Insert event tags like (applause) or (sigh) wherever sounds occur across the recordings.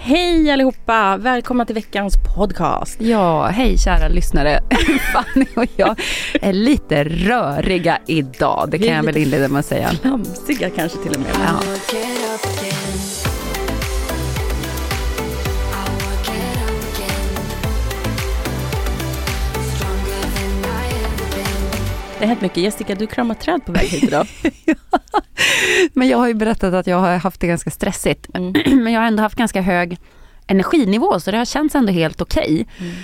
Hej allihopa! Välkomna till veckans podcast. Ja, hej kära lyssnare. (laughs) Fanny och jag är lite röriga idag. Det kan jag väl inleda med att säga. Flamsiga kanske till och med. Ja. Det har hänt mycket. Jessica, du kramar träd på väg hit idag. (laughs) Men jag har ju berättat att jag har haft det ganska stressigt. Mm. (clears throat) Men jag har ändå haft ganska hög energinivå så det har känts ändå helt okej. Mm.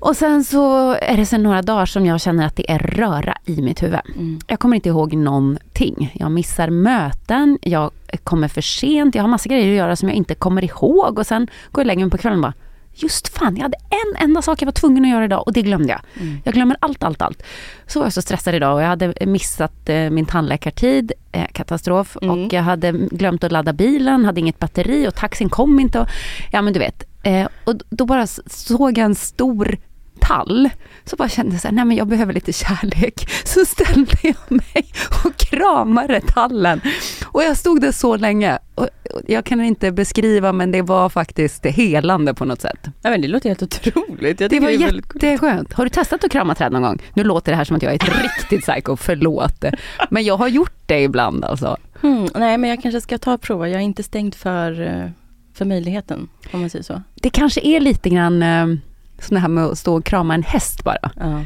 Och sen så är det sen några dagar som jag känner att det är röra i mitt huvud. Mm. Jag kommer inte ihåg någonting. Jag missar möten, jag kommer för sent, jag har massa grejer att göra som jag inte kommer ihåg och sen går jag lägger mig på kvällen och bara Just fan, jag hade en enda sak jag var tvungen att göra idag och det glömde jag. Mm. Jag glömmer allt, allt, allt. Så var jag så stressad idag och jag hade missat eh, min tandläkartid, eh, katastrof. Mm. Och jag hade glömt att ladda bilen, hade inget batteri och taxin kom inte. Och, ja men du vet. Eh, och då bara såg jag en stor tall. Så bara kände jag så här, nej men jag behöver lite kärlek. (laughs) Så ställde jag mig och kramade tallen. Och jag stod där så länge. Och jag kan inte beskriva men det var faktiskt helande på något sätt. Ja, men det låter helt otroligt. Jag Det var jätteskönt. Har du testat att krama träd någon gång? Nu låter det här som att jag är ett (laughs) riktigt psycho, förlåt. Men jag har gjort det ibland alltså. Hmm, nej, men jag kanske ska ta och prova. Jag är inte stängd för, eh, för möjligheten, om man säger så. Det kanske är lite grann det här med att stå och krama en häst bara. Ja.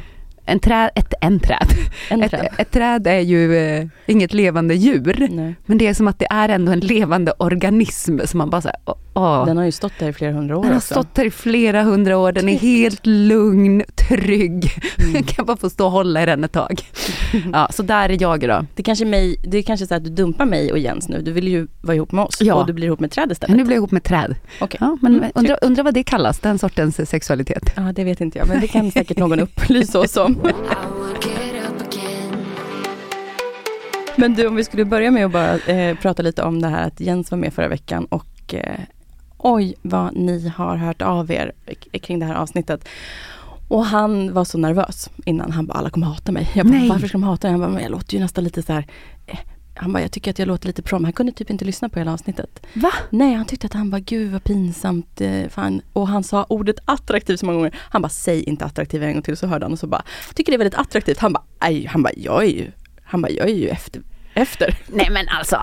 En träd, ett, en träd. En Ett, träd. ett träd är ju eh, inget levande djur. Nej. Men det är som att det är ändå en levande organism som man bara säger, åh, åh. Den har ju stått där i flera hundra år Den har också. stått där i flera hundra år, den är helt lugn, trygg. Jag (laughs) kan bara få stå och hålla i den ett tag. (laughs) Ja, så där är jag idag. Det kanske, är mig, det är kanske så att du dumpar mig och Jens nu. Du vill ju vara ihop med oss Ja. och du blir ihop med träd istället. Nu blir jag ihop med träd. Okej. Ja, men Mm, undra, undra vad det kallas, den sortens sexualitet. Ja, det vet inte jag, men det kan säkert någon upplysa oss om. (laughs) Men du, om vi skulle börja med att bara eh, prata lite om det här att Jens var med förra veckan och eh, oj vad ni har hört av er kring det här avsnittet. Och han var så nervös innan. Han bara, alla kommer hata mig. Jag bara, Nej. varför ska de hata mig? Han bara, men jag låter ju nästan lite så här. eh, Han bara, jag tycker att jag låter lite prom. Han kunde typ inte lyssna på hela avsnittet. Va? Nej, han tyckte att han var gud vad pinsamt. eh, Fan. Och han sa ordet attraktiv så många gånger. Han bara, säg inte attraktiv en gång till. Så hörde han och så bara, tycker det är väldigt attraktivt. Han bara, aj, han bara, jag är ju, han bara, jag är ju efter. efter. Nej men alltså,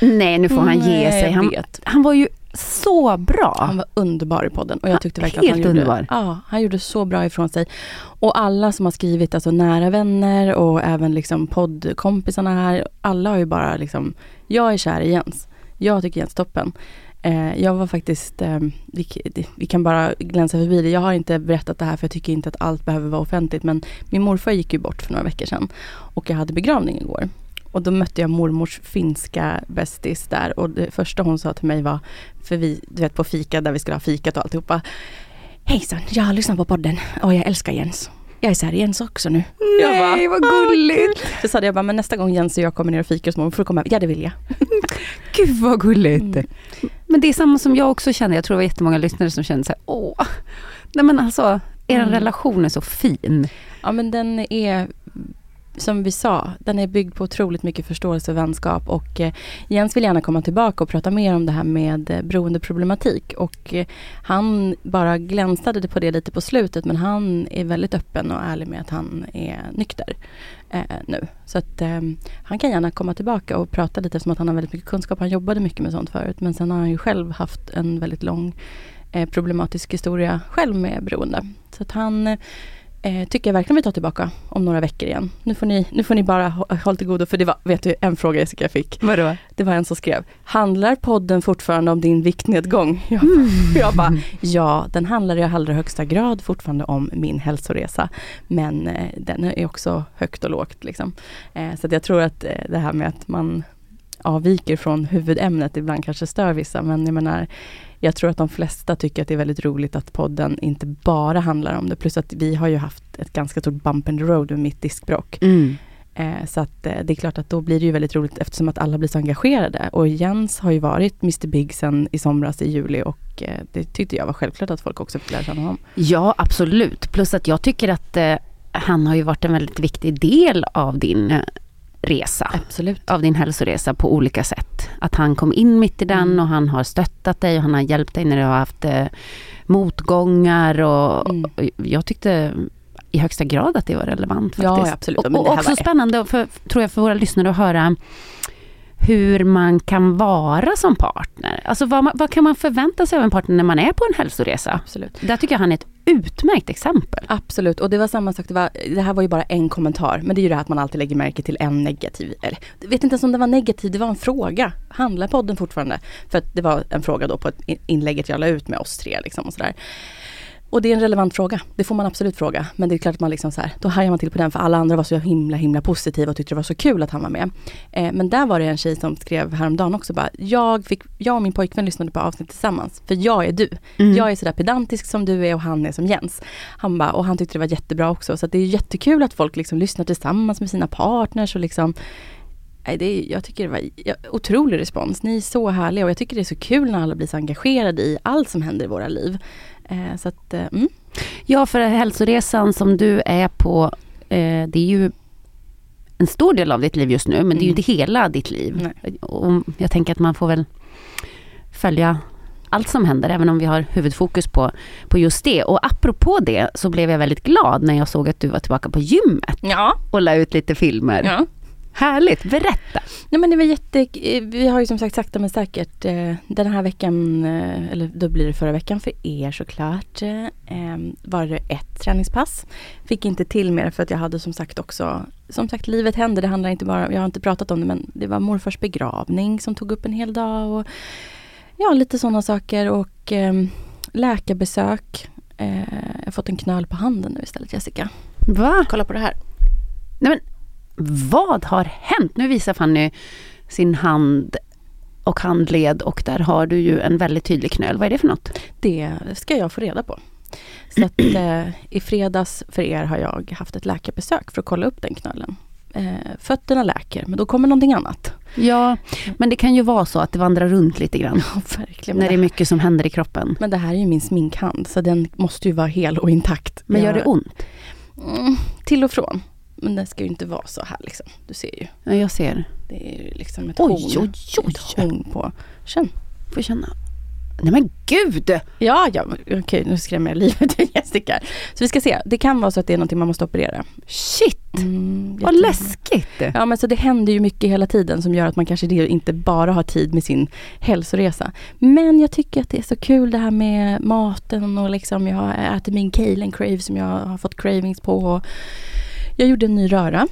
nej nu får han ge Nej, sig. jag Han, han var ju så bra. Han var underbar i podden och jag Ja, tyckte verkligen att han helt gjorde, underbar. ja, han gjorde så bra ifrån sig. Och alla som har skrivit, alltså nära vänner och även liksom poddkompisarna här, alla har ju bara liksom, jag är kär i Jens. Jag tycker Jens toppen. Eh, jag var faktiskt, eh, vi, vi kan bara glänsa förbi det. Jag har inte berättat det här för jag tycker inte att allt behöver vara offentligt. Men min morfar gick ju bort för några veckor sedan. Och jag hade begravning igår. Och då mötte jag mormors finska bästis där. Och det första hon sa till mig var, för vi, du vet på fika där vi skulle ha fikat och alltihopa. Hejsan, jag har lyssnat på podden och jag älskar Jens. Jag är kär i Jens också nu. jag bara, Nej, vad gulligt. Så sa jag bara, men nästa gång Jens och jag kommer ner och fikar så får du komma. Ja det vill jag. (laughs) Gud vad gulligt. Mm. Men det är samma som jag också känner. Jag tror det var jättemånga lyssnare som kände så här, åh. Nej men alltså, er Mm. relation är så fin. Ja men den är, som vi sa, den är byggd på otroligt mycket förståelse och vänskap och eh, Jens vill gärna komma tillbaka och prata mer om det här med eh, beroendeproblematik och eh, han bara glänsade på det lite på slutet men han är väldigt öppen och ärlig med att han är nykter eh, nu. Så att eh, han kan gärna komma tillbaka och prata lite eftersom att han har väldigt mycket kunskap. Han jobbade mycket med sånt förut men sen har han ju själv haft en väldigt lång eh, problematisk historia själv med beroende. Så att han eh, tycker jag verkligen vi tar tillbaka om några veckor igen. Nu får ni, nu får ni bara hå- hålla till godo för det var, vet du, en fråga Jessica jag fick. Vadå? Det var en som skrev, handlar podden fortfarande om din viktnedgång? (laughs) Jag, jag bara, ja den handlar i allra högsta grad fortfarande om min hälsoresa. Men eh, den är också högt och lågt liksom. Eh, så jag tror att eh, det här med att man avviker från huvudämnet ibland kanske stör vissa. Men jag menar, jag tror att de flesta tycker att det är väldigt roligt att podden inte bara handlar om det. Plus att vi har ju haft ett ganska stort bump in the road med mitt diskbråck. Mm. Eh, så att eh, det är klart att då blir det ju väldigt roligt eftersom att alla blir så engagerade. Och Jens har ju varit Mr Big sen i somras i juli och eh, det tyckte jag var självklart att folk också fick lära känna honom. Ja, absolut. Plus att jag tycker att eh, han har ju varit en väldigt viktig del av din eh, resa. Absolut. Av din hälsoresa på olika sätt. Att han kom in mitt i den Mm. och han har stöttat dig och han har hjälpt dig när du har haft eh, motgångar och, Mm. och jag tyckte i högsta grad att det var relevant Ja, faktiskt. absolut. Och, och också spännande, för, tror jag, för våra lyssnare att höra hur man kan vara som partner. Alltså vad, man, vad kan man förvänta sig av en partner när man är på en hälsoresa? Absolut. Där tycker jag han är ett utmärkt exempel. Absolut, och det var samma sak. Det, var, det här var ju bara en kommentar. Men det är ju det här att man alltid lägger märke till en negativ. Eller, jag vet inte ens om det var negativ, det var en fråga. Handlar podden fortfarande? För att det var en fråga då på ett inlägget jag la ut med oss tre. Liksom och sådär. Och det är en relevant fråga. Det får man absolut fråga. Men det är klart att man liksom så här, då hajar man till på den för alla andra var så himla himla positiva och tyckte det var så kul att han var med. Eh, men där var det en tjej som skrev häromdagen också bara, jag, fick, jag och min pojkvän lyssnade på avsnitt tillsammans. För jag är du. Jag är sådär pedantisk som du är och han är som Jens. Han bara, och han tyckte det var jättebra också. Så det är jättekul att folk liksom lyssnar tillsammans med sina partners och liksom Nej, det är, jag tycker det var otrolig respons. Ni är så härliga och jag tycker det är så kul när alla blir så engagerade i allt som händer i våra liv. Eh, så att, eh, mm. Ja, för hälsoresan som du är på, eh, det är ju en stor del av ditt liv just nu, men det är ju Mm. inte hela ditt liv. Och jag tänker att man får väl följa allt som händer, även om vi har huvudfokus på, på just det. Och apropå det så blev jag väldigt glad när jag såg att du var tillbaka på gymmet Ja. och la ut lite filmer. ja. Härligt, berätta! Nej men det var jätte, eh, vi har ju som sagt sakta men säkert eh, den här veckan, eh, eller då blir det förra veckan för er såklart, eh, eh, var det ett träningspass. Fick inte till mer för att jag hade som sagt också, som sagt livet händer, det handlar inte bara, jag har inte pratat om det men det var morfars begravning som tog upp en hel dag och ja lite sådana saker och eh, läkarbesök. Jag har fått en knöl på handen nu istället Jessica. Va? Kolla på det här. Nej, men, vad har hänt? Nu visar Fanny sin hand och handled och där har du ju en väldigt tydlig knöl. Vad är det för något? Det ska jag få reda på. Så att eh, i fredags för er har jag haft ett läkarbesök för att kolla upp den knölen. Eh, fötterna läker, men då kommer någonting annat. Ja, men det kan ju vara så att det vandrar runt lite grann. (laughs) Ja, verkligen. när det är mycket som händer i kroppen. men det här är ju min sminkhand, så den måste ju vara hel och intakt. Men gör det ont? Mm, till och från. Men den ska ju inte vara så här liksom. Du ser ju. Ja, jag ser. Det är ju liksom ett Oj, horn. oj, oj. Ett horn på. Känn. Får känna. Nej men gud! Ja, ja, okej nu skrämmer jag livet ur Jessica. Så vi ska se. Det kan vara så att det är någonting man måste operera. Shit! Mm, Vad läskigt! Ja men så det händer ju mycket hela tiden som gör att man kanske det inte bara har tid med sin hälsoresa. Men jag tycker att det är så kul det här med maten och liksom jag äter min kale and crave som jag har fått cravings på. Jag gjorde en ny röra.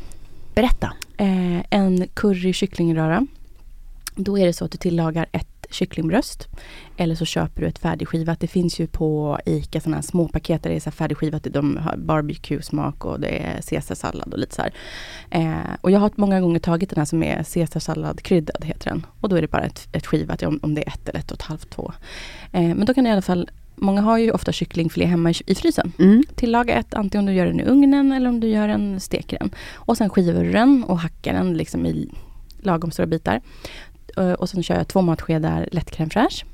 Berätta. Eh, en curry kycklingröra. Då är det så att du tillagar ett kycklingbröst. Eller så köper du ett färdigskivat. Det finns ju på ICA sådana här små paket där det är så färdigskivat. De har barbecue-smak och det är caesarsallad och lite så här. Eh, och jag har många gånger tagit den här som är caesarsallad-kryddad heter den. Och då är det bara ett, ett skivat, om, om det är ett eller ett och ett halvt, två. Eh, men då kan du i alla fall många har ju ofta kycklingfilé hemma i, frysen. Mm. Tillaga ett, antingen om du gör den i ugnen eller om du gör den, steker den. Och sen skivar du den och hackar den liksom i lagom stora bitar. Eh, och sen kör jag två matskedar lätt crème fraîche.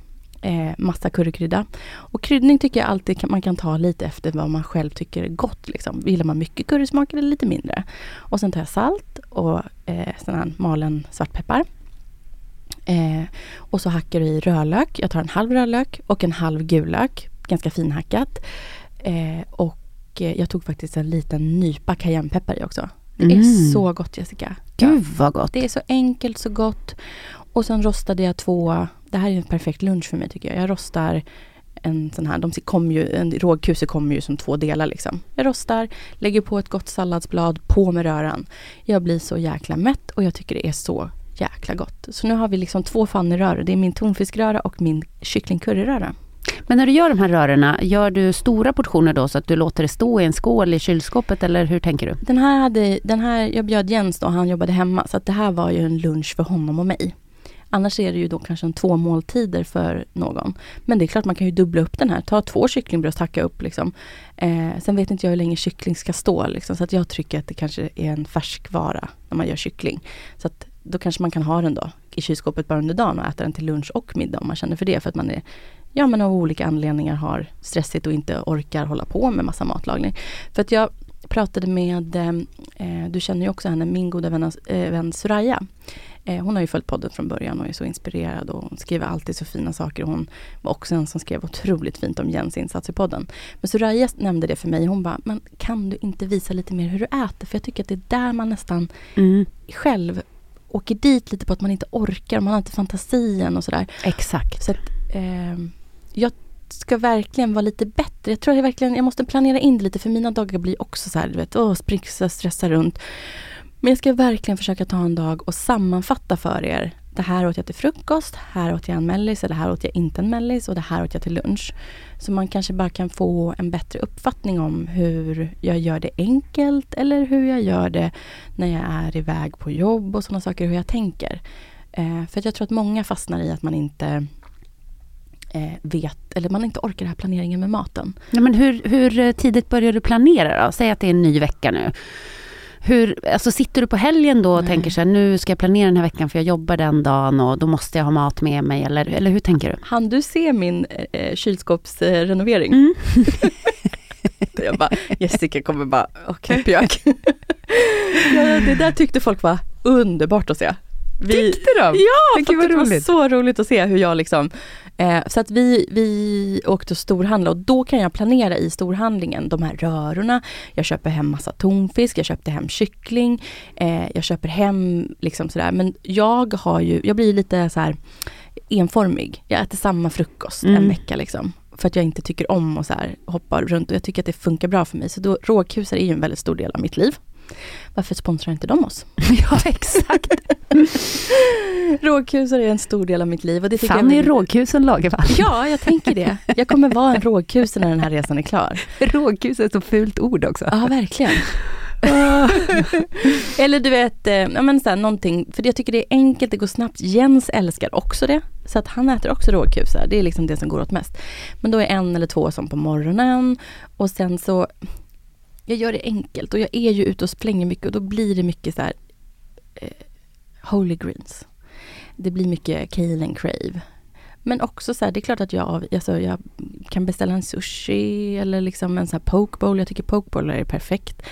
Eh, massa currykrydda. Och kryddning tycker jag alltid man kan ta lite efter vad man själv tycker är gott. Liksom. Gillar man mycket currysmak eller lite mindre. Och sen tar jag salt och eh, sån här malen svartpeppar. Eh, och så hackar du i rödlök. Jag tar en halv rödlök och en halv gulök. Ganska finhackat. Eh, och eh, jag tog faktiskt en liten nypa cayennepeppar i också. Det är Mm. så gott Jessica. Gud vad gott. Det är så enkelt, så gott. Och sen rostade jag två, det här är en perfekt lunch för mig tycker jag. Jag rostar en sån här, de kommer ju, en rågkuse kommer ju som två delar liksom. Jag rostar, lägger på ett gott salladsblad, på med röran. Jag blir så jäkla mätt och jag tycker det är så jäkla gott. Så nu har vi liksom två fanneröror. Det är min tonfiskröra och min kycklingcurryröra. Men när du gör de här rörorna, gör du stora portioner då så att du låter det stå i en skål i kylskåpet eller hur tänker du? Den här hade, den här, jag bjöd Jens då, han jobbade hemma, så att det här var ju en lunch för honom och mig. Annars är det ju då kanske en två måltider för någon. Men det är klart man kan ju dubbla upp den här. Ta två kycklingbröst, hacka upp liksom. Eh, sen vet inte jag hur länge kyckling ska stå liksom, så att jag tycker att det kanske är en färskvara när man gör kyckling. Så att då kanske man kan ha den då i kylskåpet bara under dagen och äta den till lunch och middag om man känner för det. För att man är, ja men av olika anledningar har stressigt och inte orkar hålla på med massa matlagning. För att jag pratade med, eh, du känner ju också henne, min goda vän, eh, vän Soraya. Eh, hon har ju följt podden från början och är så inspirerad och hon skriver alltid så fina saker. Hon var också en som skrev otroligt fint om Jens insats i podden. Men Soraya nämnde det för mig. Hon bara, men kan du inte visa lite mer hur du äter? För jag tycker att det är där man nästan Mm. själv åker dit lite på att man inte orkar, man har inte fantasin och sådär. Exakt. Så att, eh, jag ska verkligen vara lite bättre. Jag tror jag verkligen, jag måste planera in det lite för mina dagar blir också så här, du vet, åh, spricka, stressa runt. Men jag ska verkligen försöka ta en dag och sammanfatta för er. Det här åt jag till frukost, här åt jag en mellis, eller här åt jag inte en mellis och det här åt jag till lunch. Så man kanske bara kan få en bättre uppfattning om hur jag gör det enkelt eller hur jag gör det när jag är iväg på jobb och sådana saker, hur jag tänker. Eh, för jag tror att många fastnar i att man inte eh, vet, eller man inte orkar den här planeringen med maten. Ja, men hur, hur tidigt börjar du planera då? Säg att det är en ny vecka nu. Hur, alltså sitter du på helgen då och Nej. tänker så här, nu ska jag planera den här veckan för jag jobbar den dagen och då måste jag ha mat med mig eller, eller hur tänker du? Han du se min eh, kylskåpsrenovering? Mm. (laughs) jag bara, Jessica kommer bara, och (laughs) knäppjök. (laughs) ja, det där tyckte folk var underbart att se. Vi, Tyckte de? Ja, det var så roligt att se hur jag liksom eh, Så att vi, vi åkte och storhandlade och då kan jag planera i storhandlingen de här rörorna. Jag köper hem massa tonfisk, jag köpte hem kyckling, eh, jag köper hem liksom sådär. Men jag har ju, jag blir lite så här enformig. Jag äter samma frukost Mm. en vecka liksom. För att jag inte tycker om att så här hoppa runt och jag tycker att det funkar bra för mig. Så då, rågkusar är ju en väldigt stor del av mitt liv. Varför sponsrar inte de oss? (laughs) ja, exakt. (laughs) Rågkusar är en stor del av mitt liv. Och det tycker Fanny jag Rågkusen Lagervall. Ja, jag tänker det. Jag kommer vara en rågkuse när den här resan är klar. Rågkus är ett så fult ord också. Ja, verkligen. (laughs) Eller du vet, eh, ja, men så här, någonting, för jag tycker det är enkelt, det går snabbt. Jens älskar också det. Så att han äter också rågkusar. Det är liksom det som går åt mest. Men då är en eller två som på morgonen. Och sen så, jag gör det enkelt. Och jag är ju ute och spränger mycket och då blir det mycket så här eh, holy greens. Det blir mycket kale and crave. Men också så här, det är klart att jag, alltså jag kan beställa en sushi eller liksom en så här poke bowl. Jag tycker poke bowl är perfekt.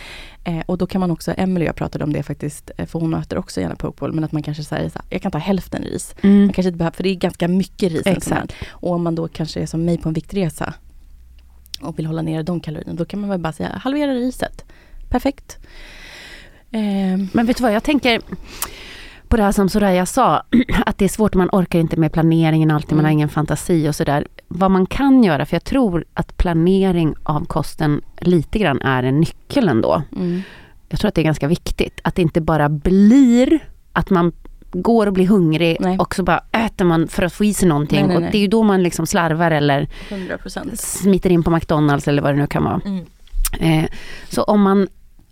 Eh, och då kan man också, Emily och jag pratade om det faktiskt, eh, för hon äter också gärna poke bowl. Men att man kanske säger så här, jag kan ta hälften ris. Mm. Man kanske inte behöver, för det är ganska mycket ris. sån. Exakt. Och om man då kanske är som mig på en viktresa och vill hålla nere de kalorierna, då kan man väl bara säga halvera riset. Perfekt. Eh, Men vet du vad, jag tänker på det här som Soraya sa, (clears throat) att det är svårt, man orkar inte med planeringen alltid, man har Mm. ingen fantasi och sådär. Vad man kan göra, för jag tror att planering av kosten lite grann är en nyckel ändå. mm. Jag tror att det är ganska viktigt, att det inte bara blir att man går och blir hungrig Nej. och så bara äter man för att få i sig någonting. Nej, nej, och det är ju då man liksom slarvar eller 100 procent. smiter in på McDonalds eller vad det nu kan vara. Mm. Eh, så om man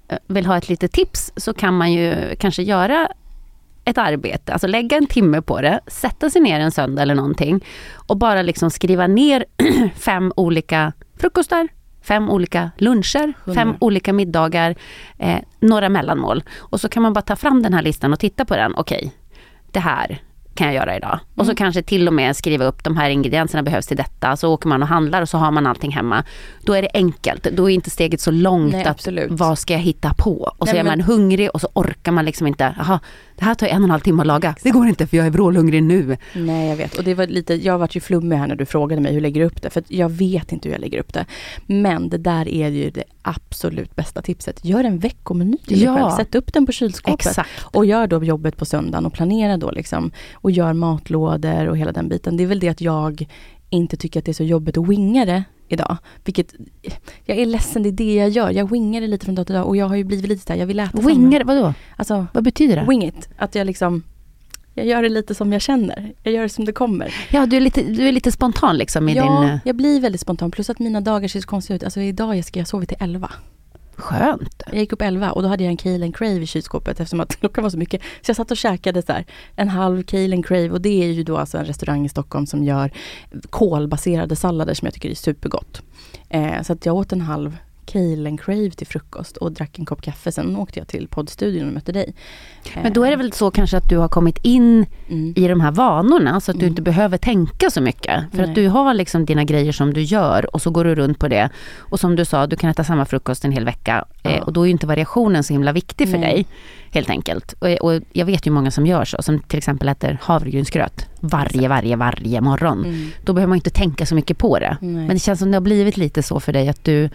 eh, vill ha ett litet tips så kan man ju kanske göra ett arbete, alltså lägga en timme på det, sätta sig ner en söndag eller någonting och bara liksom skriva ner (clears throat) fem olika frukostar, fem olika luncher, fem olika middagar, eh, några mellanmål. Och så kan man bara ta fram den här listan och titta på den. Okej, det här kan jag göra idag. Och så Mm. kanske till och med skriva upp de här ingredienserna behövs till detta. Så åker man och handlar och så har man allting hemma. Då är det enkelt. Då är inte steget så långt Nej, att absolut. vad ska jag hitta på? Och så Nej, är men- man hungrig och så orkar man liksom inte. Jaha, det här tar en och en halv timme att laga. Det går inte för jag är vrålhungrig nu. Nej jag vet och det var lite, jag varit ju flummig här när du frågade mig hur lägger du upp det? För jag vet inte hur jag lägger upp det. Men det där är ju det absolut bästa tipset. Gör en veckomeny till dig Ja. själv. Sätt upp den på kylskåpet. Exakt. Och gör då jobbet på söndagen och planera då liksom. Och gör matlådor och hela den biten. Det är väl det att jag inte tycker att det är så jobbigt att winga det idag. Vilket, jag är ledsen, det är det jag gör. Jag wingar det lite från dag till dag och jag har ju blivit lite där, jag vill äta Winger, vadå? samma. Alltså, Vad betyder det? wing it. Att jag liksom, jag gör det lite som jag känner. Jag gör det som det kommer. Ja, du är lite, du är lite spontan liksom i ja, din... eh, jag blir väldigt spontan. Plus att mina dagar ser så konstiga ut. Alltså idag Jessica, jag sovit till 11. Skönt. Jag gick upp 11 och då hade jag en Kale and Crave i kylskåpet eftersom att (laughs) klockan var så mycket. Så jag satt och käkade så här, en halv Kale and Crave och det är ju då alltså en restaurang i Stockholm som gör kolbaserade sallader som jag tycker är supergott. Eh, så att jag åt en halv Kale and Crave till frukost och drack en kopp kaffe. Sen åkte jag till poddstudion och mötte dig. Men då är det väl så kanske att du har kommit in Mm. i de här vanorna så att du Mm. inte behöver tänka så mycket. För Nej. att du har liksom dina grejer som du gör och så går du runt på det. Och som du sa, du kan äta samma frukost en hel vecka. Ja. Eh, och då är ju inte variationen så himla viktig för Nej. dig. Helt enkelt. Och, och jag vet ju många som gör så, som till exempel äter havregrynsgröt varje, varje, varje morgon. Mm. Då behöver man inte tänka så mycket på det. Nej. Men det känns som det har blivit lite så för dig att du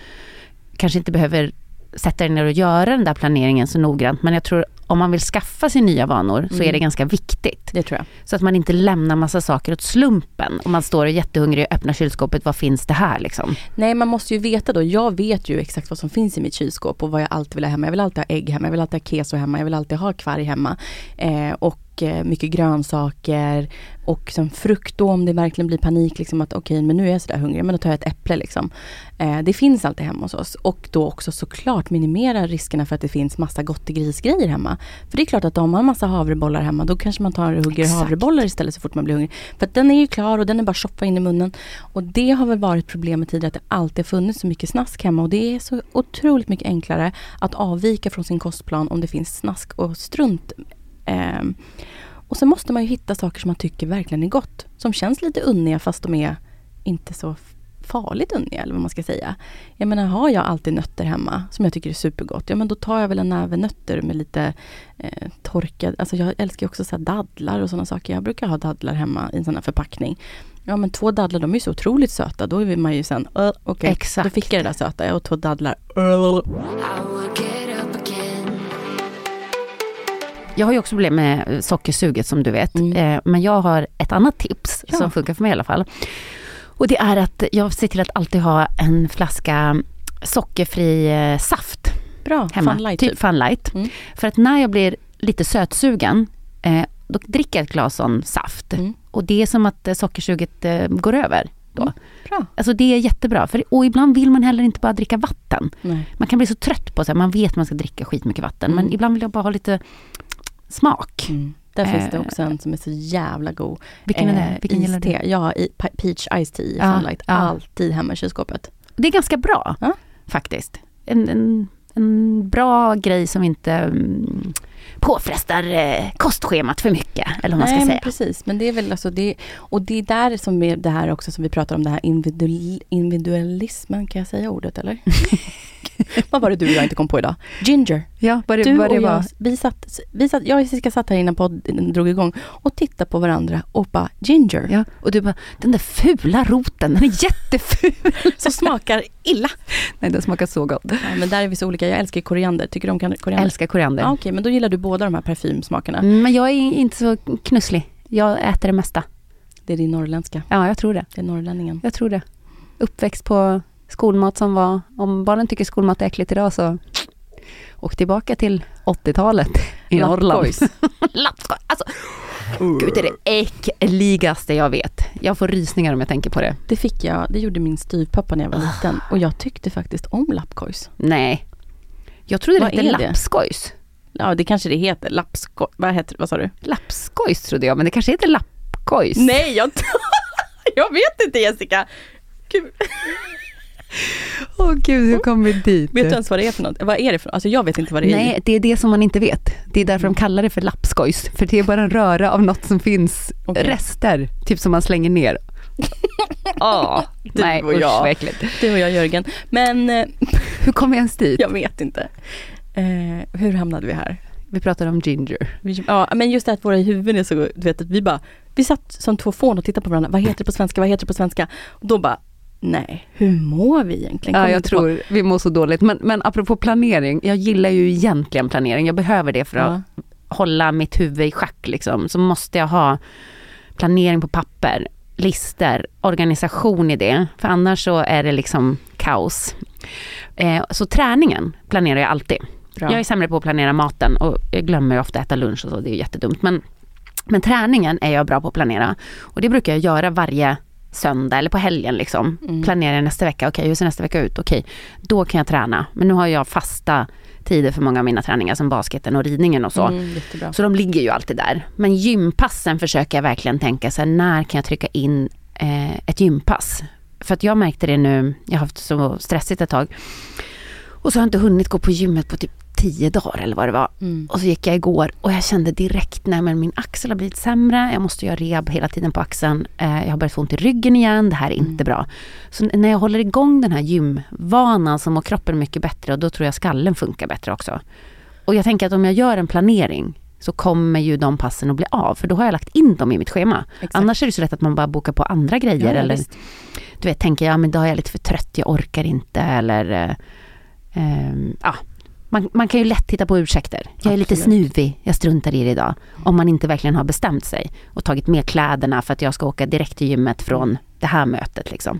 kanske inte behöver sätta dig ner och göra den där planeringen så noggrant. Men jag tror om man vill skaffa sig nya vanor så är Mm. det ganska viktigt. Det tror jag. Så att man inte lämnar massa saker åt slumpen. Om man står och är jättehungrig och öppnar kylskåpet, vad finns det här liksom? Nej, man måste ju veta då. Jag vet ju exakt vad som finns i mitt kylskåp och vad jag alltid vill ha hemma. Jag vill alltid ha ägg hemma, jag vill alltid ha keso hemma, jag vill alltid ha kvarg hemma. Eh, och mycket grönsaker och som frukt då om det verkligen blir panik liksom att okej men nu är jag sådär hungrig, men då tar jag ett äpple liksom. Eh, det finns alltid hemma hos oss och då också såklart minimera riskerna för att det finns massa gottegrisgrejer hemma. För det är klart att om man har massa havrebollar hemma då kanske man tar och hugger Exakt. havrebollar istället så fort man blir hungrig. För att den är ju klar och den är bara att shoppa in i munnen. Och det har väl varit problemet tidigare att det alltid funnits så mycket snask hemma och det är så otroligt mycket enklare att avvika från sin kostplan om det finns snask och strunt. Ehm, och så måste man ju hitta saker som man tycker verkligen är gott. Som känns lite unniga fast de är inte så farligt unniga eller vad man ska säga. Jag menar har jag alltid nötter hemma som jag tycker är supergott. Ja men då tar jag väl en näve nötter med lite eh, torkad, alltså jag älskar ju också så dadlar och sådana saker. Jag brukar ha dadlar hemma i en sån här förpackning. Ja men två dadlar de är ju så otroligt söta. Då är man ju sen, uh, okej, Exakt. då fick jag det där söta. Jag åt två dadlar. Jag har ju också problem med eh, sockersuget som du vet. Mm. Eh, men jag har ett annat tips Ja. som funkar för mig i alla fall. Och det är att jag ser till att alltid ha en flaska sockerfri eh, saft Bra, hemma. Fun light typ typ. Fun Light. Mm. För att när jag blir lite sötsugen, då dricker jag ett glas sån saft. Mm. Och det är som att sockersuget går över då. Mm. Bra. Alltså det är jättebra. För, och ibland vill man heller inte bara dricka vatten. Nej. Man kan bli så trött på sig, man vet att man ska dricka skitmycket vatten. Men Mm. ibland vill jag bara ha lite smak. Mm. Där finns det Eh, också en som är så jävla god. Vilken är det? Eh, Vilken gillar du? Ja, i, pe- peach ice tea i Ja, Funlight. ja. Alltid hemma i kylskåpet. Det är ganska bra Ja. faktiskt. En, en, en bra grej som inte mm, påfrestar eh, kostschemat för mycket. Eller vad man ska Nej, men säga. precis. Men det är väl alltså det, och det är där som är det här också som vi pratar om, det här individual, individualismen, kan jag säga ordet eller? (laughs) (laughs) vad var det du och jag inte kom på idag? Ginger. Ja, vad Du och jag, vi satt, vi satt, jag och Jessica satt här innan podden drog igång och tittade på varandra och bara ginger. Ja, och du bara, den där fula roten, den är jätteful. (laughs) Som smakar illa. Nej, den smakar så gott. Ja, men där är vi så olika. Jag älskar koriander. Tycker du om kan- Jag koriander? älskar koriander. Ja, Okej, men då gillar du båda de här parfymsmakerna. Mm, Men jag är inte så knusslig. Jag äter det mesta. Det är din norrländska. Ja, jag tror det. Det är norrlänningen. Jag tror det. Uppväxt på skolmat som var, om barnen tycker skolmat är äckligt idag så åk tillbaka till 80-talet i Norrland. Lappgojs. Lappskoj. Alltså, gud det är det äckligaste jag vet. Jag får rysningar om jag tänker på det. Det fick jag, det gjorde min styvpappa när jag var liten. Och jag tyckte faktiskt om lappkojs. Nej. Jag trodde det hette lappskojs. Ja, det kanske det heter. Lappskoj. Vad heter Vad sa du? Lappskojs trodde jag, men det kanske heter lappkojs. Nej, jag, (laughs) jag vet inte Jessica. Gud. Åh gud, hur kom vi dit? Vet du ens vad det är för något? Vad är det för Alltså jag vet inte vad det är. Nej, det är det som man inte vet. Det är därför de kallar det för lappskojs. För det är bara en röra av något som finns, Okej. rester, typ som man slänger ner. Åh, (laughs) Du nej och usch jag. äckligt. Du och jag Jörgen. Men eh, Hur kom vi ens dit? (laughs) jag vet inte. Eh, hur hamnade vi här? Vi pratade om ginger. Ja, men just det att våra huvuden är så, du vet att vi bara, vi satt som två fån och tittade på varandra. Vad heter det på svenska? Vad heter det på svenska? Och då bara, nej, hur mår vi egentligen? Ja, jag inte på- tror vi mår så dåligt. Men, men apropå planering, jag gillar ju egentligen planering. Jag behöver det för att Ja. hålla mitt huvud i schack liksom. Så måste jag ha planering på papper, lister, organisation i det. För annars så är det liksom kaos. Eh, så träningen planerar jag alltid. Bra. Jag är sämre på att planera maten och jag glömmer ju ofta äta lunch och så, det är jättedumt. Men, men träningen är jag bra på att planera. Och det brukar jag göra varje söndag eller på helgen liksom. Mm. Planerar jag nästa vecka, okej hur ser nästa vecka ut? Okej, då kan jag träna. Men nu har jag fasta tider för många av mina träningar som basketen och ridningen och så. Mm. Så de ligger ju alltid där. Men gympassen försöker jag verkligen tänka så här, när kan jag trycka in eh, ett gympass? För att jag märkte det nu, jag har haft så stressigt ett tag. Och så har jag inte hunnit gå på gymmet på typ tio dagar eller vad det var. Mm. Och så gick jag igår och jag kände direkt, nej men min axel har blivit sämre, jag måste göra rehab hela tiden på axeln. Eh, jag har börjat få ont i ryggen igen, det här är inte bra. Så när jag håller igång den här gymvanan så mår kroppen mycket bättre och då tror jag skallen funkar bättre också. Och jag tänker att om jag gör en planering så kommer ju de passen att bli av, för då har jag lagt in dem i mitt schema. Exakt. Annars är det så lätt att man bara bokar på andra grejer Ja, eller visst. du vet, tänker jag, men då är jag lite för trött, jag orkar inte eller ehm, ja. Man, man kan ju lätt hitta på ursäkter. Jag är lite Absolut. snuvig, jag struntar i det idag. Om man inte verkligen har bestämt sig och tagit med kläderna för att jag ska åka direkt till gymmet från det här mötet. Liksom.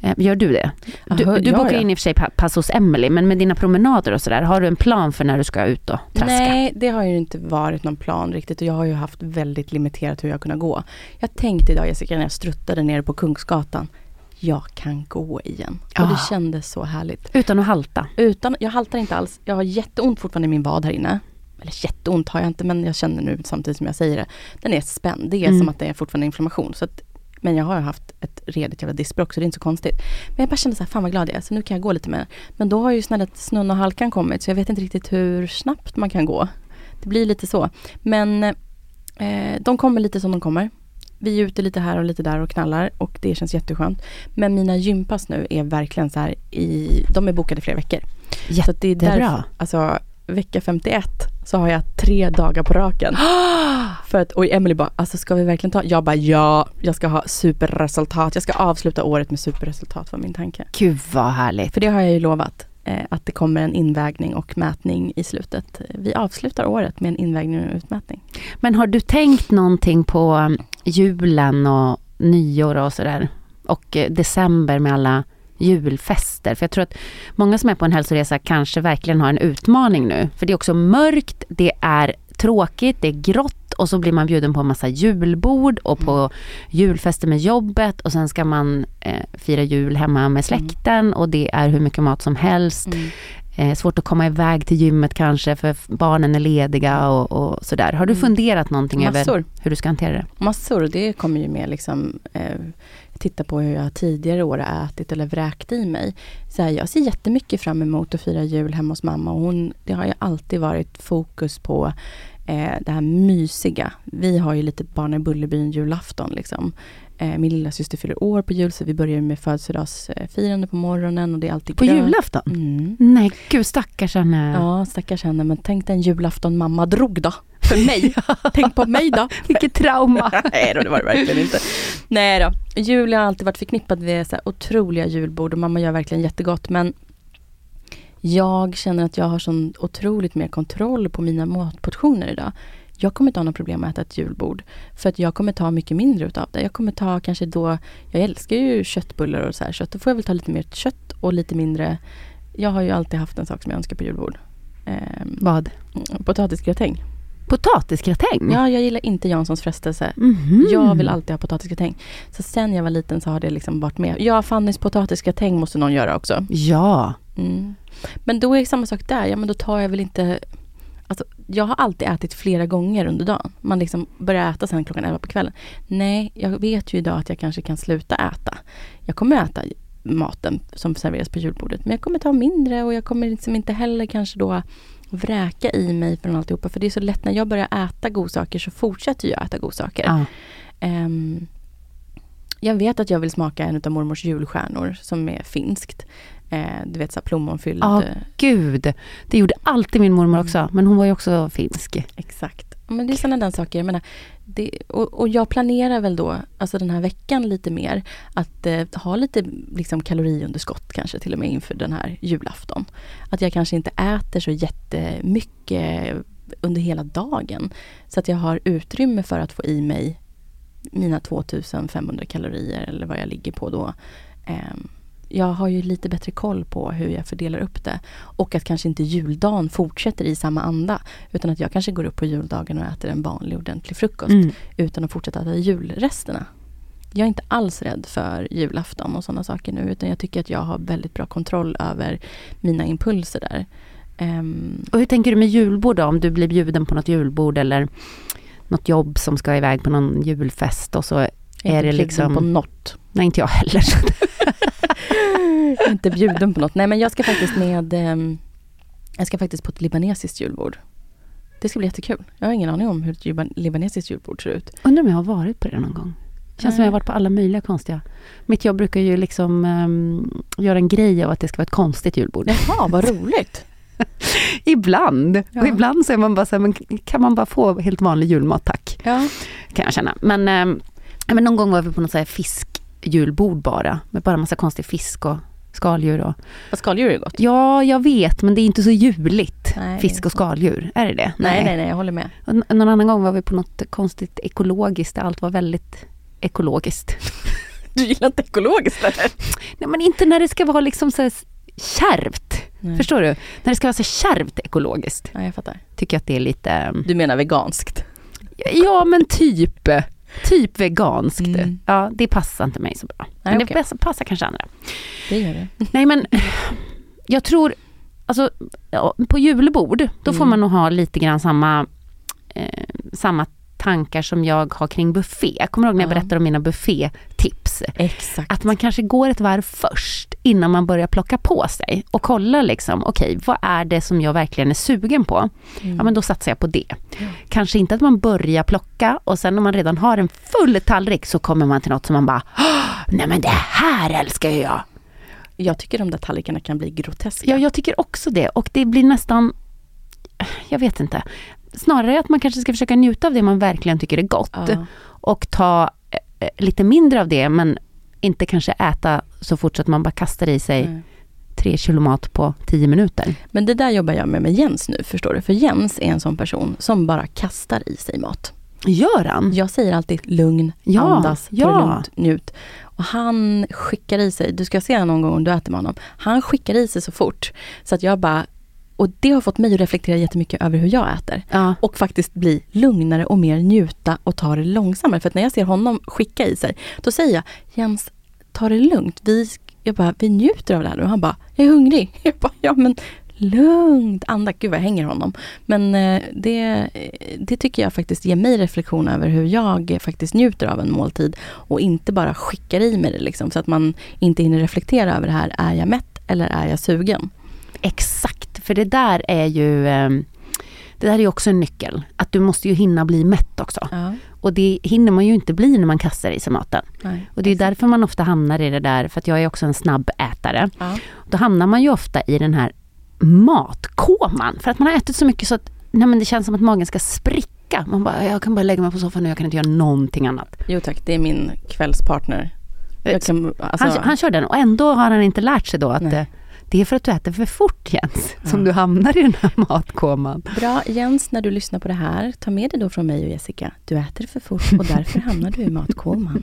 Eh, Gör du det? Du, Jaha, du bokar ja. in i och för sig pa- pass hos Emily, men med dina promenader och sådär, har du en plan för när du ska ut och traska? Nej, det har ju inte varit någon plan riktigt och jag har ju haft väldigt limiterat hur jag kunnat gå. Jag tänkte idag Jessica när jag struttade nere på Kungsgatan, jag kan gå igen. Och Ah. det kändes så härligt. Utan att halta? Utan, jag haltar inte alls. Jag har jätteont fortfarande i min vad här inne. Eller jätteont har jag inte men jag känner nu samtidigt som jag säger det. Den är spänd. Det är Mm. som att det är fortfarande inflammation. Så att, men jag har haft ett redigt jävla diskbråck så det är inte så konstigt. Men jag bara kände så här, fan vad glad jag är. Så nu kan jag gå lite mer. Men då har ju snälla snön och halkan kommit så jag vet inte riktigt hur snabbt man kan gå. Det blir lite så. Men eh, de kommer lite som de kommer. Vi är ute lite här och lite där och knallar och det känns jätteskönt. Men mina gympass nu är verkligen så här i, de är bokade i flera veckor. Så att det är Jättebra. därför, alltså vecka 51 så har jag tre dagar på raken. (gasps) För att, och Emily bara, alltså ska vi verkligen ta? Jag bara ja, jag ska ha superresultat. Jag ska avsluta året med superresultat var min tanke. Gud vad härligt. För det har jag ju lovat. Eh, att det kommer en invägning och mätning i slutet. Vi avslutar året med en invägning och utmätning. Men har du tänkt någonting på um, julen och nyår och sådär? Och eh, december med alla julfester. För jag tror att många som är på en hälsoresa kanske verkligen har en utmaning nu. För det är också mörkt, det är tråkigt, det är grått och så blir man bjuden på en massa julbord och på julfester med jobbet och sen ska man eh, fira jul hemma med släkten och det är hur mycket mat som helst. Eh, svårt att komma iväg till gymmet kanske för barnen är lediga och, och sådär. Har du funderat någonting över Massor. hur du ska hantera det? Massor, det kommer ju med liksom eh, titta på hur jag tidigare år har ätit eller vräkt i mig. Så här, jag ser jättemycket fram emot att fira jul hemma hos mamma och hon, det har ju alltid varit fokus på eh, det här mysiga. Vi har ju lite Barn i Bullerbyn julafton liksom. Eh, min lilla syster fyller år på jul så vi börjar med födelsedagsfirande på morgonen och det är alltid På grönt. julafton? Mm. Nej, gud stackars henne. Ja, stackars henne. Men tänk den julafton mamma drog då. För mig. (laughs) tänk på mig då. (laughs) Vilket trauma. (laughs) Nej då, det var det verkligen inte. Nej då. Jul har alltid varit förknippad med så här otroliga julbord och mamma gör verkligen jättegott men jag känner att jag har sån otroligt mer kontroll på mina matportioner idag. Jag kommer inte ha några problem att äta ett julbord. För att jag kommer ta mycket mindre utav det. Jag kommer ta kanske då, jag älskar ju köttbullar och så här, så då får jag väl ta lite mer kött och lite mindre. Jag har ju alltid haft en sak som jag önskar på julbord. Ehm, Vad? potatisgratäng. Potatisgratäng? Ja, jag gillar inte Janssons frestelse. Mhm. Jag vill alltid ha potatisgratäng. Så sen jag var liten så har det liksom varit med. Ja, Fannys potatisgratäng måste någon göra också. Ja. Mm. Men då är det samma sak där. Ja, men då tar jag väl inte... Alltså, jag har alltid ätit flera gånger under dagen. Man liksom börjar äta sen klockan 11 på kvällen. Nej, jag vet ju idag att jag kanske kan sluta äta. Jag kommer äta maten som serveras på julbordet. Men jag kommer ta mindre och jag kommer liksom inte heller kanske då vräka i mig från alltihopa. För det är så lätt när jag börjar äta godsaker så fortsätter jag äta godsaker. Ja. Um, jag vet att jag vill smaka en av mormors julstjärnor som är finskt. Eh, du vet så plommonfylld. Ja, eh, gud. Det gjorde alltid min mormor också, men hon var ju också finsk. Exakt. Men det är sådana där saker. Jag menar, det, och, och jag planerar väl då, alltså den här veckan lite mer, att eh, ha lite liksom, kaloriunderskott kanske till och med inför den här julafton. Att jag kanske inte äter så jättemycket under hela dagen. Så att jag har utrymme för att få i mig mina 2500 kalorier eller vad jag ligger på då. Ehm, jag har ju lite bättre koll på hur jag fördelar upp det. Och att kanske inte juldagen fortsätter i samma anda. Utan att jag kanske går upp på juldagen och äter en vanlig ordentlig frukost. Mm. Utan att fortsätta äta julresterna. Jag är inte alls rädd för julafton och sådana saker nu. Utan jag tycker att jag har väldigt bra kontroll över mina impulser där. Ehm, Och hur tänker du med julbord då? Om du blir bjuden på något julbord eller något jobb som ska iväg på någon julfest och så är är det liksom... på något. Nej, inte jag heller. (laughs) Jag (laughs) är inte bjuden på något. Nej men jag ska faktiskt med ehm, Jag ska faktiskt på ett libanesiskt julbord. Det ska bli jättekul. Jag har ingen aning om hur ett liban- libanesiskt julbord ser ut. Undrar om jag har varit på det någon gång. Känns som jag har varit på alla möjliga konstiga. Mitt jobb brukar ju liksom ehm, göra en grej av att det ska vara ett konstigt julbord. Jaha, vad roligt. (laughs) ibland. Och Ja. ibland så är man bara så här, men kan man bara få helt vanlig julmat tack? Ja. Kan jag känna. Men, ja, men någon gång var vi på något så här fiskjulbord bara. Med bara massa konstig fisk och skaldjur. Och, Vad skaldjur är gott. ja, jag vet men det är inte så juligt. Nej, Fisk och skaldjur. Är det det? Nej, nej, nej, jag håller med. Och någon annan gång var vi på något konstigt ekologiskt där allt var väldigt ekologiskt. Du gillar inte ekologiskt eller? Nej men inte när det ska vara liksom så här kärvt. Nej. Förstår du? När det ska vara så kärvt ekologiskt. Ja, jag fattar. Tycker jag att det är lite... ehm, Du menar veganskt? Ja men typ. Typ veganskt. Mm. Ja, det passar inte mig så bra. Men Nej, det passar, kanske andra. Det gör det. Nej men jag tror, alltså på julbord, då får Mm. man nog ha lite grann samma, eh, samma tankar som jag har kring buffé. Jag kommer ihåg när jag Ja. berättade om mina buffétips. Exakt. Att man kanske går ett varv först innan man börjar plocka på sig och kollar liksom, okej vad är det som jag verkligen är sugen på? Mm. Ja men då satsar jag på det. Kanske inte att man börjar plocka och sen om man redan har en full tallrik så kommer man till något som man bara, "Åh, nej men det här älskar jag. Jag tycker de där tallrikarna kan bli groteska. Ja, jag tycker också det. Och det blir nästan, jag vet inte, snarare att man kanske ska försöka njuta av det man verkligen tycker är gott. Ja. Och ta eh, lite mindre av det, men inte kanske äta så fort så att man bara kastar i sig Nej. tre kilo mat på tio minuter. Men det där jobbar jag med med Jens nu, förstår du? För Jens är en sån person som bara kastar i sig mat. Gör han? Jag säger alltid lugn, Ja, andas, ta ja. det lugnt, njut. Och han skickar i sig, du ska se någon gång om du äter med honom. Han skickar i sig så fort. Så att jag bara, och det har fått mig att reflektera jättemycket över hur jag äter. Ja. Och faktiskt bli lugnare och mer njuta och ta det långsammare. För att när jag ser honom skicka i sig, då säger jag Jens, ta det lugnt. Vi, jag bara, vi njuter av det här nu. Och han bara, jag är hungrig. (laughs) Jag bara, ja men lugnt, anda. Gud vad jag hänger honom. Men eh, det, det tycker jag faktiskt ger mig reflektion över hur jag faktiskt njuter av en måltid. Och inte bara skickar i mig det liksom. Så att man inte hinner reflektera över det här. Är jag mätt eller är jag sugen? Exakt, för det där är ju eh, det där är också en nyckel. Att du måste ju hinna bli mätt också. Ja, Och det hinner man ju inte bli när man kastar i sig maten. nej. Och det är därför man ofta hamnar i det där, för att jag är också en snabb ätare. Ja. Då hamnar man ju ofta i den här matkoman. För att man har ätit så mycket så att nej men det känns som att magen ska spricka. Man bara, jag kan bara lägga mig på soffan nu, jag kan inte göra någonting annat. Jo tack, det är min kvällspartner. Jag kan, alltså, Han, han kör den och ändå har han inte lärt sig då att Nej. Det är för att du äter för fort Jens, som Ja. du hamnar i den här matkoman. Bra Jens, när du lyssnar på det här, ta med dig då från mig och Jessica. Du äter för fort och därför hamnar du i matkoman.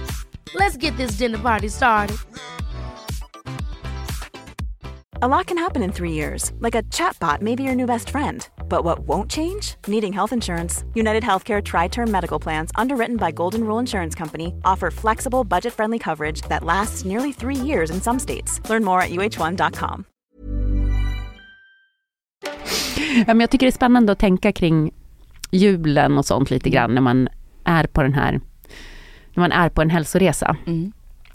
Let's get this dinner party started. A lot can happen in three years, like a chatbot may be your new best friend. But what won't change? Needing health insurance. United Healthcare Tri Term Medical Plans, underwritten by Golden Rule Insurance Company, offer flexible, budget friendly coverage that lasts nearly three years in some states. Learn more at uh1.com. Ja, men jag tycker det är spännande att tänka kring julen och sånt lite grann när man är på den här, när man är på en hälsoresa. Mm.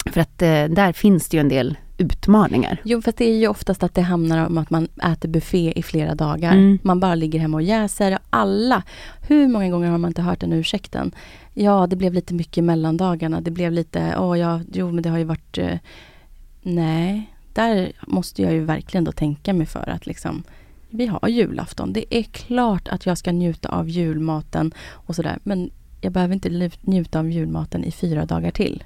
För att eh, där finns det ju en del utmaningar. Jo, fast det är ju oftast att det handlar om att man äter buffé i flera dagar. Mm. Man bara ligger hemma och jäser. Alla, hur många gånger har man inte hört den ursäkten? Ja, det blev lite mycket mellandagarna. Det blev lite, åh ja, jo men det har ju varit... Eh, nej, där måste jag ju verkligen då tänka mig för att liksom vi har julafton. Det är klart att jag ska njuta av julmaten och sådär. Men jag behöver inte njuta av julmaten i fyra dagar till.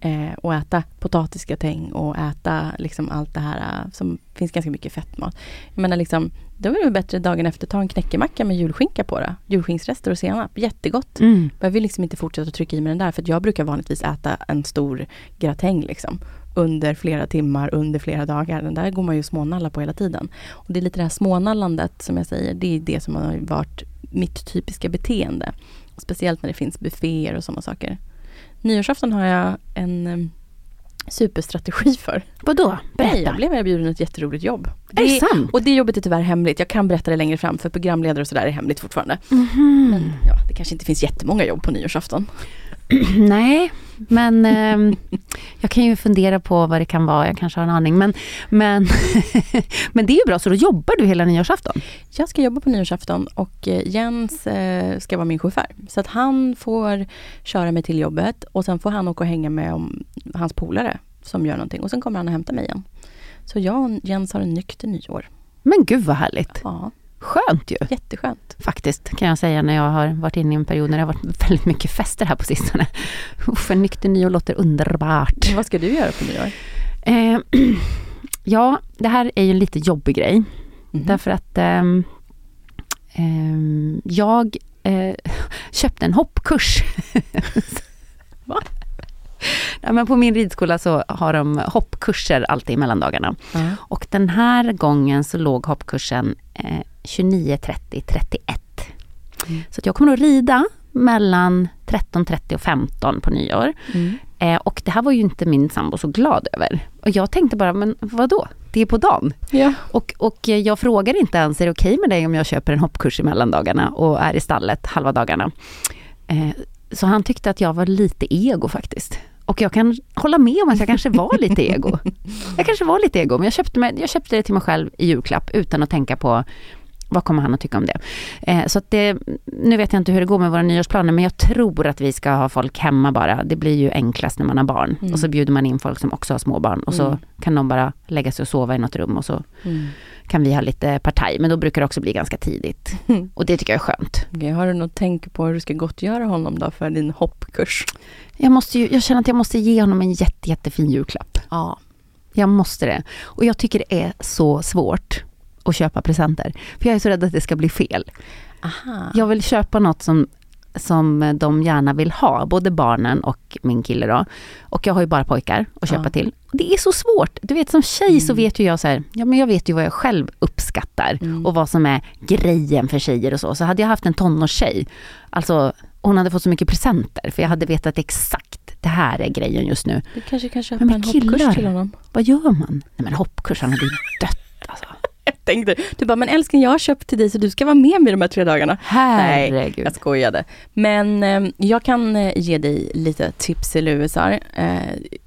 Eh, och äta potatisgratäng och äta liksom allt det här eh, som finns ganska mycket fettmat. Jag menar liksom, då är det bättre dagen efter ta en knäckemacka med julskinka på det. Julskinksrester och senap, jättegott. Mm. Behöver liksom inte fortsätta att trycka i mig den där för jag brukar vanligtvis äta en stor gratäng liksom. Under flera timmar, under flera dagar. Den där går man ju smånalla på hela tiden. Och det är lite det här smånallandet som jag säger, det är det som har varit mitt typiska beteende. Speciellt när det finns bufféer och sådana saker. Nyårsafton har jag en superstrategi för. Vadå? Nej, Berätta. jag blev erbjuden ett jätteroligt jobb. Är det sant? Och det jobbet är tyvärr hemligt. Jag kan berätta det längre fram för programledare och sådär är hemligt fortfarande. Mhm. Men ja, det kanske inte finns jättemånga jobb på nyårsafton. (clears throat) Nej, men ehm, jag kan ju fundera på vad det kan vara. Jag kanske har en aning. Men, men, (laughs) men det är ju bra, så då jobbar du hela nyårsafton? Jag ska jobba på nyårsafton och eh, Jens eh, ska vara min chaufför. Så att han får köra mig till jobbet och sen får han åka och hänga med om hans polare som gör någonting. Och sen kommer han och hämtar mig igen. Så jag och Jens har en nykter nyår. Men gud vad härligt. Ja, Skönt ju. jätteskönt. Faktiskt, kan jag säga när jag har varit inne i en period när det har varit väldigt mycket fester här på sistone. Uff, en nykter nyår låter underbart. Vad ska du göra på nyår? Eh, (clears throat) ja, det här är ju en lite jobbig grej. Mhm. Därför att ehm, ehm, jag eh, (laughs) köpte en hoppkurs. Va? (laughs) Ja, men på min ridskola så har de hoppkurser alltid i mellandagarna. Ja. Och den här gången så låg hoppkursen eh, 29.30 31. Mm. Så jag kommer att rida mellan 13.30 och 15 på nyår. Mm. Eh, och det här var ju inte min sambo så glad över. Och jag tänkte bara, men vad då? Det är på dagen. Ja. Och, och jag frågar inte ens, är det okej med dig om jag köper en hoppkurs i mellandagarna och är i stallet halva dagarna? Eh, så han tyckte att jag var lite ego faktiskt. Och jag kan hålla med om att jag kanske var lite ego. (laughs) Jag kanske var lite ego, men jag köpte, mig, jag köpte det till mig själv i julklapp utan att tänka på vad kommer han att tycka om det? Eh, så att det, nu vet jag inte hur det går med våra nyårsplaner, men jag tror att vi ska ha folk hemma bara. Det blir ju enklast när man har barn. Mm. Och så bjuder man in folk som också har små barn och så Mm. kan de bara lägga sig och sova i något rum och så Mm. kan vi ha lite partaj. Men då brukar det också bli ganska tidigt. (laughs) Och det tycker jag är skönt. Okej, har du något tänk på hur du ska gottgöra honom då för din hoppkurs? Jag, måste ju, jag känner att jag måste ge honom en jätte, jättefin julklapp. Ja. Jag måste det. Och jag tycker det är så svårt att köpa presenter. För jag är så rädd att det ska bli fel. Aha. Jag vill köpa något som, som de gärna vill ha, både barnen och min kille då. Och jag har ju bara pojkar att köpa Ja. till. Och det är så svårt. Du vet som tjej så Mm. vet ju jag så här, ja men jag vet ju vad jag själv uppskattar Mm. och vad som är grejen för tjejer och så. Så hade jag haft en tonårstjej, alltså hon hade fått så mycket presenter för jag hade vetat exakt, det här är grejen just nu. Du kanske kan köpa Men en hoppkurs killar? till honom? Vad gör man? Nej men hoppkurs, han hade ju dött alltså. (laughs) Tänkte, du bara, men älskling jag har köpt till dig så du ska vara med mig de här tre dagarna. Herregud. Jag skojade. Men eh, jag kan eh, ge dig lite tips eller lusar. Eh,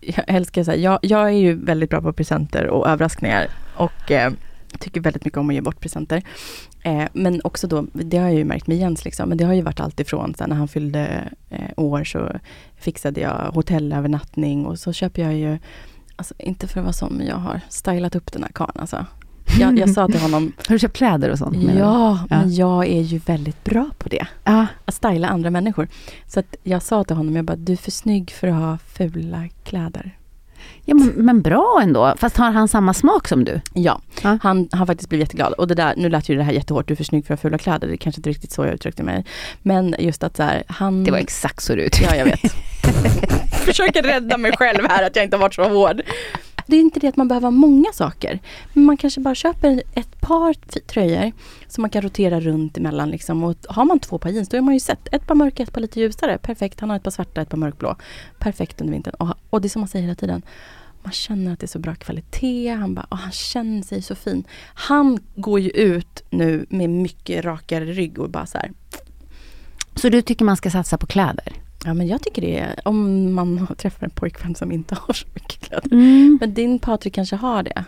jag älskar så här, jag, jag är ju väldigt bra på presenter och överraskningar. och eh, tycker väldigt mycket om att ge bort presenter. Eh, men också då, det har jag ju märkt med Jens, liksom, men det har ju varit alltifrån så när han fyllde eh, år så fixade jag hotellövernattning och så köper jag ju, alltså inte för att vara men jag har stylat upp den här karln alltså. Jag, jag sa till honom... (laughs) Har du köpt kläder och sånt? Ja, ja, men jag är ju väldigt bra på det. Ja. Att styla andra människor. Så att jag sa till honom, jag bara, du är för snygg för att ha fula kläder. Ja, men, men bra ändå. Fast har han samma smak som du? Ja, Ja. han har faktiskt blivit jätteglad. Och det där, nu lät ju det här jättehårt, du är för snygg för att ha fula kläder. Det är kanske inte riktigt så jag uttryckte mig. Men just att så här, han... Det var exakt så du uttryckte Ja, jag vet. (laughs) Försöker rädda mig själv här, att jag inte har varit så hård. Det är inte det att man behöver ha många saker. Men man kanske bara köper ett par tröjor som man kan rotera runt emellan. Liksom. Och har man två par jeans, då är man ju sett. Ett par mörka, ett par lite ljusare. Perfekt. Han har ett par svarta, ett par mörkblå. Perfekt under vintern. Och, och det är som man säger hela tiden. Man känner att det är så bra kvalitet. Han, bara, och han känner sig så fin. Han går ju ut nu med mycket rakare rygg och bara så här. Så du tycker man ska satsa på kläder? Ja men jag tycker det är om man träffar en pojkvän som inte (laughs) har så mycket kläder. Mm. Men din Patrik kanske har det?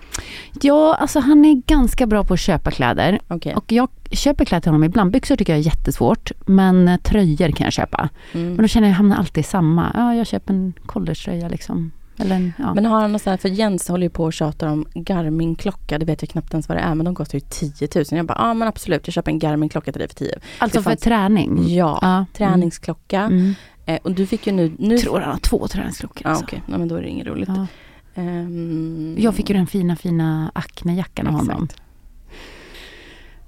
Ja, alltså han är ganska bra på att köpa kläder. Okej. Och jag köper kläder till honom ibland. Byxor tycker jag är jättesvårt. Men eh, tröjor kan jag köpa. Mm. Men då känner jag att jag hamnar alltid i samma. Ja, jag köper en collegetröja liksom. Eller en, ja. Men har han något sånt här, för Jens håller ju på och tjatar om Garmin-klocka, det vet jag knappt ens vad det är, men de kostar ju 10 000. Jag bara, ja men absolut, jag köper en Garmin-klocka till dig för 10. alltså det för fanns- träning? Ja, Ja. träningsklocka. Mm. Eh, och du fick ju nu... nu tror han har två träningsklockor. Ja Alltså. okej, Nej, men då är det inget roligt. Ja. Ehm, Jag fick ju den fina, fina Acne-jackan av honom.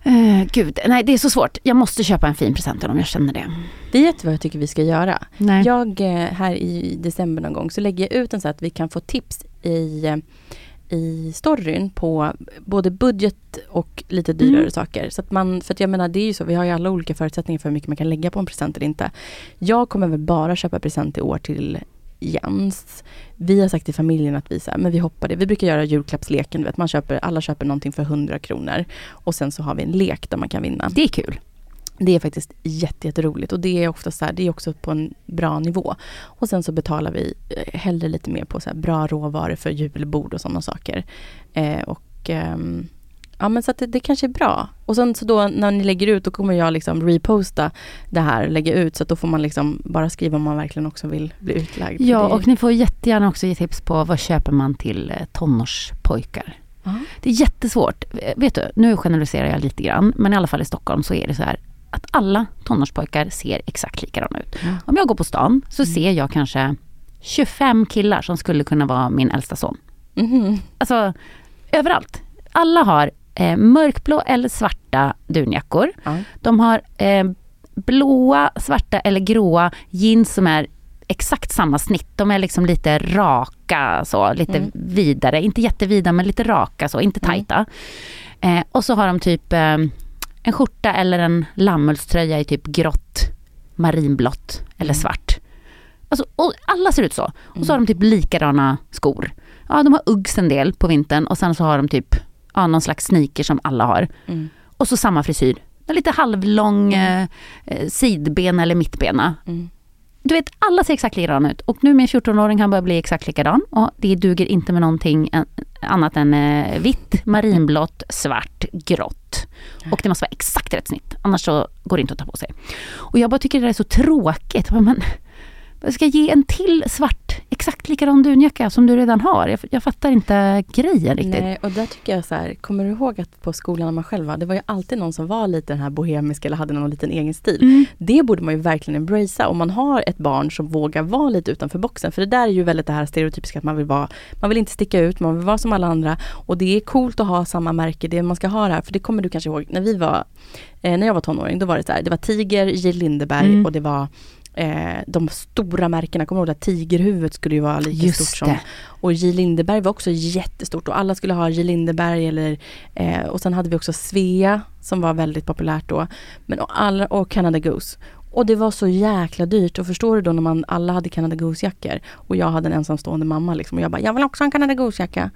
Eh, gud, nej det är så svårt. Jag måste köpa en fin present till honom, jag känner det. Vet du vad jag tycker vi ska göra? Nej. Jag eh, här i december någon gång så lägger jag ut en så att vi kan få tips i, eh, i storyn på både budget och lite dyrare Mm. saker. Så att man, för att jag menar det är ju så, vi har ju alla olika förutsättningar för hur mycket man kan lägga på en present eller inte. Jag kommer väl bara köpa present i år till Jens. Vi har sagt till familjen att vi, så här, men vi hoppar det. Vi brukar göra julklappsleken, du vet, man köper, alla köper någonting för 100 kronor. Och sen så har vi en lek där man kan vinna. Det är kul. Det är faktiskt jätte, jätteroligt och det är ofta så här, det är också på en bra nivå. Och sen så betalar vi eh, hellre lite mer på så bra råvaror för julbord och sådana saker. Eh, och ehm, ja men så att det, det kanske är bra. Och sen så då när ni lägger ut då kommer jag liksom reposta det här, lägga ut så att då får man liksom bara skriva om man verkligen också vill bli utlagd. Ja, och ni får jättegärna också ge tips på vad köper man till eh, tonårspojkar. Det är jättesvårt. Eh, Vet du, nu generaliserar jag lite grann, men i alla fall i Stockholm så är det så här att alla tonårspojkar ser exakt likadana ut. Ja. Om jag går på stan så Mm. ser jag kanske 25 killar som skulle kunna vara min äldsta son. Mhm. Alltså överallt. Alla har eh, mörkblå eller svarta dunjackor. Ja. De har eh, blåa, svarta eller gråa jeans som är exakt samma snitt. De är liksom lite raka, så, lite Mm. vidare. Inte jättevida men lite raka, så, inte Mm. tajta. Eh, och så har de typ eh, en skjorta eller en lammullströja i typ grått, marinblått eller Mm. svart. Alltså, och alla ser ut så. Och så har de typ likadana skor. Ja, de har Uggs en del på vintern och sen så har de typ ja, någon slags sneaker som alla har. Mm. Och så samma frisyr. Lite halvlång eh, eh, sidben eller mittbena. Mm. Du vet, alla ser exakt likadana ut. Och nu en 14-åring han börjar bli exakt likadan. Och det duger inte med någonting annat än eh, vitt, marinblått, svart, grått. Och det måste vara exakt rätt snitt. Annars så går det inte att ta på sig. Och jag bara tycker det där är så tråkigt. Men, jag ska ge en till svart, exakt likadan dunjacka som du redan har. Jag, jag fattar inte grejen riktigt. Nej, och där tycker jag så här, kommer du ihåg att på skolan när man själv var, det var ju alltid någon som var lite den här bohemiska eller hade någon liten egen stil. Mm. Det borde man ju verkligen embracea om man har ett barn som vågar vara lite utanför boxen. För det där är ju väldigt det här stereotypiska att man vill vara, man vill inte sticka ut, man vill vara som alla andra. Och det är coolt att ha samma märke, det man ska ha det här. För det kommer du kanske ihåg, när vi var, eh, när jag var tonåring, då var det så här, det var Tiger, J. Lindeberg Mm. och det var eh, de stora märkena, kommer du ihåg att tigerhuvudet skulle ju vara lika Just stort som det. och J. Lindeberg var också jättestort och alla skulle ha J. Lindeberg eller eh, och sen hade vi också Svea som var väldigt populärt då. Men och, alla, och Canada Goose. Och det var så jäkla dyrt och förstår du då när man alla hade Canada Goose-jackor och jag hade en ensamstående mamma liksom och jag bara, jag vill också ha en Canada Goose-jacka.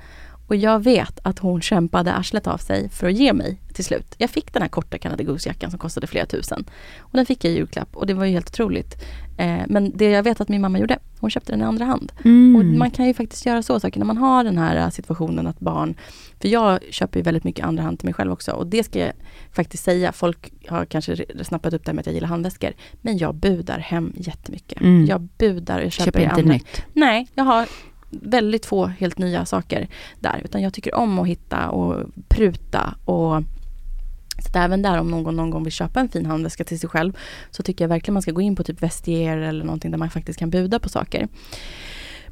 Och jag vet att hon kämpade arslet av sig för att ge mig till slut. Jag fick den här korta Canada Goose-jackan som kostade flera tusen. Och den fick jag i julklapp och det var ju helt otroligt. Eh, men det jag vet att min mamma gjorde, hon köpte den i andra hand. Mm. Och man kan ju faktiskt göra så saker när man har den här eh, situationen att barn... För jag köper ju väldigt mycket andra hand till mig själv också och det ska jag faktiskt säga. Folk har kanske snappat upp det här med att jag gillar handväskor. Men jag budar hem jättemycket. Mm. Jag budar och köper, Köper i inte andra. nytt. Nej, jag har väldigt få helt nya saker där. Utan jag tycker om att hitta och pruta och så även där om någon någon gång vill köpa en fin handväska till sig själv så tycker jag verkligen man ska gå in på typ Vestier eller någonting där man faktiskt kan buda på saker.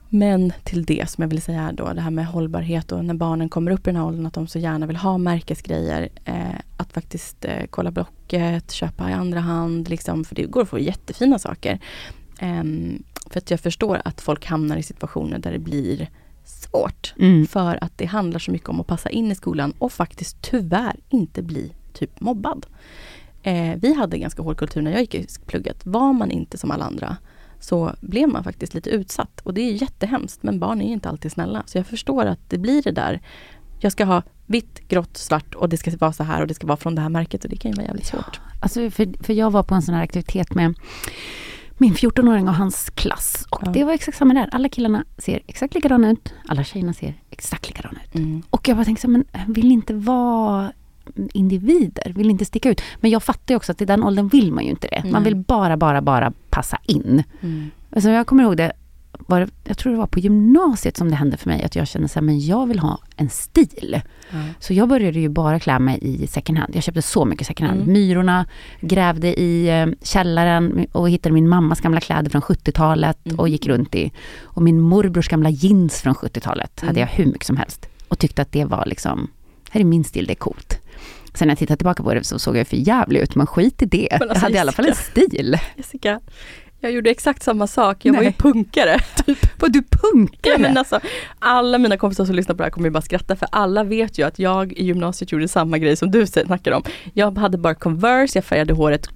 Men till det som jag vill säga då, det här med hållbarhet och när barnen kommer upp i den här åldern att de så gärna vill ha märkesgrejer. Eh, att faktiskt eh, kolla Blocket, köpa i andra hand, liksom, för det går att få jättefina saker. Ehm, för att jag förstår att folk hamnar i situationer där det blir svårt. Mm. För att det handlar så mycket om att passa in i skolan och faktiskt tyvärr inte bli typ mobbad. Eh, vi hade ganska hård kultur när jag gick i plugget. Var man inte som alla andra så blev man faktiskt lite utsatt. Och det är jättehemskt men barn är inte alltid snälla. Så jag förstår att det blir det där. Jag ska ha vitt, grått, svart och det ska vara så här och det ska vara från det här märket och det kan ju vara jävligt svårt. Alltså för, för jag var på en sån här aktivitet med min 14-åring och hans klass. Och Ja. det var exakt samma där. Alla killarna ser exakt likadana ut. Alla tjejerna ser exakt likadana ut. Mm. Och jag bara tänkte så men vill inte vara individer, vill inte sticka ut. Men jag fattar ju också att i den åldern vill man ju inte det. Man Nej. vill bara, bara, bara passa in. Mm. Alltså jag kommer ihåg det, var, det- jag tror det var på gymnasiet som det hände för mig, att jag kände så här, men jag vill ha en stil. Ja. Så jag började ju bara klä mig i second hand. Jag köpte så mycket second hand. Mm. Myrorna, grävde i eh, källaren och hittade min mammas gamla kläder från 70-talet Mm. och gick runt i. Och min morbrors gamla jeans från 70-talet hade Mm. jag hur mycket som helst. Och tyckte att det var liksom, här är min stil, det är coolt. Sen när jag tittar tillbaka på det så såg jag för jävligt ut, men skit i det. Alltså, jag hade i alla fall en stil. Jessica, jag gjorde exakt samma sak. Jag var ju Nej. punkare. (laughs) Var du punkare? Ja, men alltså, alla mina kompisar som lyssnar på det här kommer ju bara skratta för alla vet ju att jag i gymnasiet gjorde samma grej som du snackar om. Jag hade bara Converse, jag färgade håret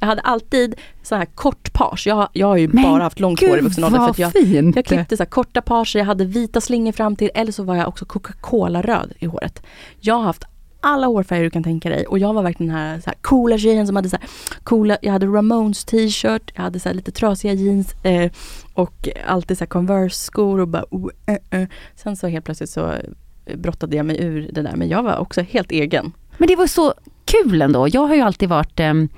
jag hade alltid så här kort page. Jag, jag har ju Men bara haft långt hår i vuxen ålder. För jag, fint! jag klippte så korta page, jag hade vita slingor fram till eller så var jag också Coca-Cola-röd i håret. Jag har haft alla hårfärger du kan tänka dig och jag var verkligen den här, så här coola tjejen som hade så här coola, jag hade Ramones t-shirt, jag hade så här lite trasiga jeans eh, och alltid så här Converse-skor och bara oh, eh, eh. Sen så helt plötsligt så eh, brottade jag mig ur det där men jag var också helt egen. Men det var så kul ändå. Jag har ju alltid varit ehm,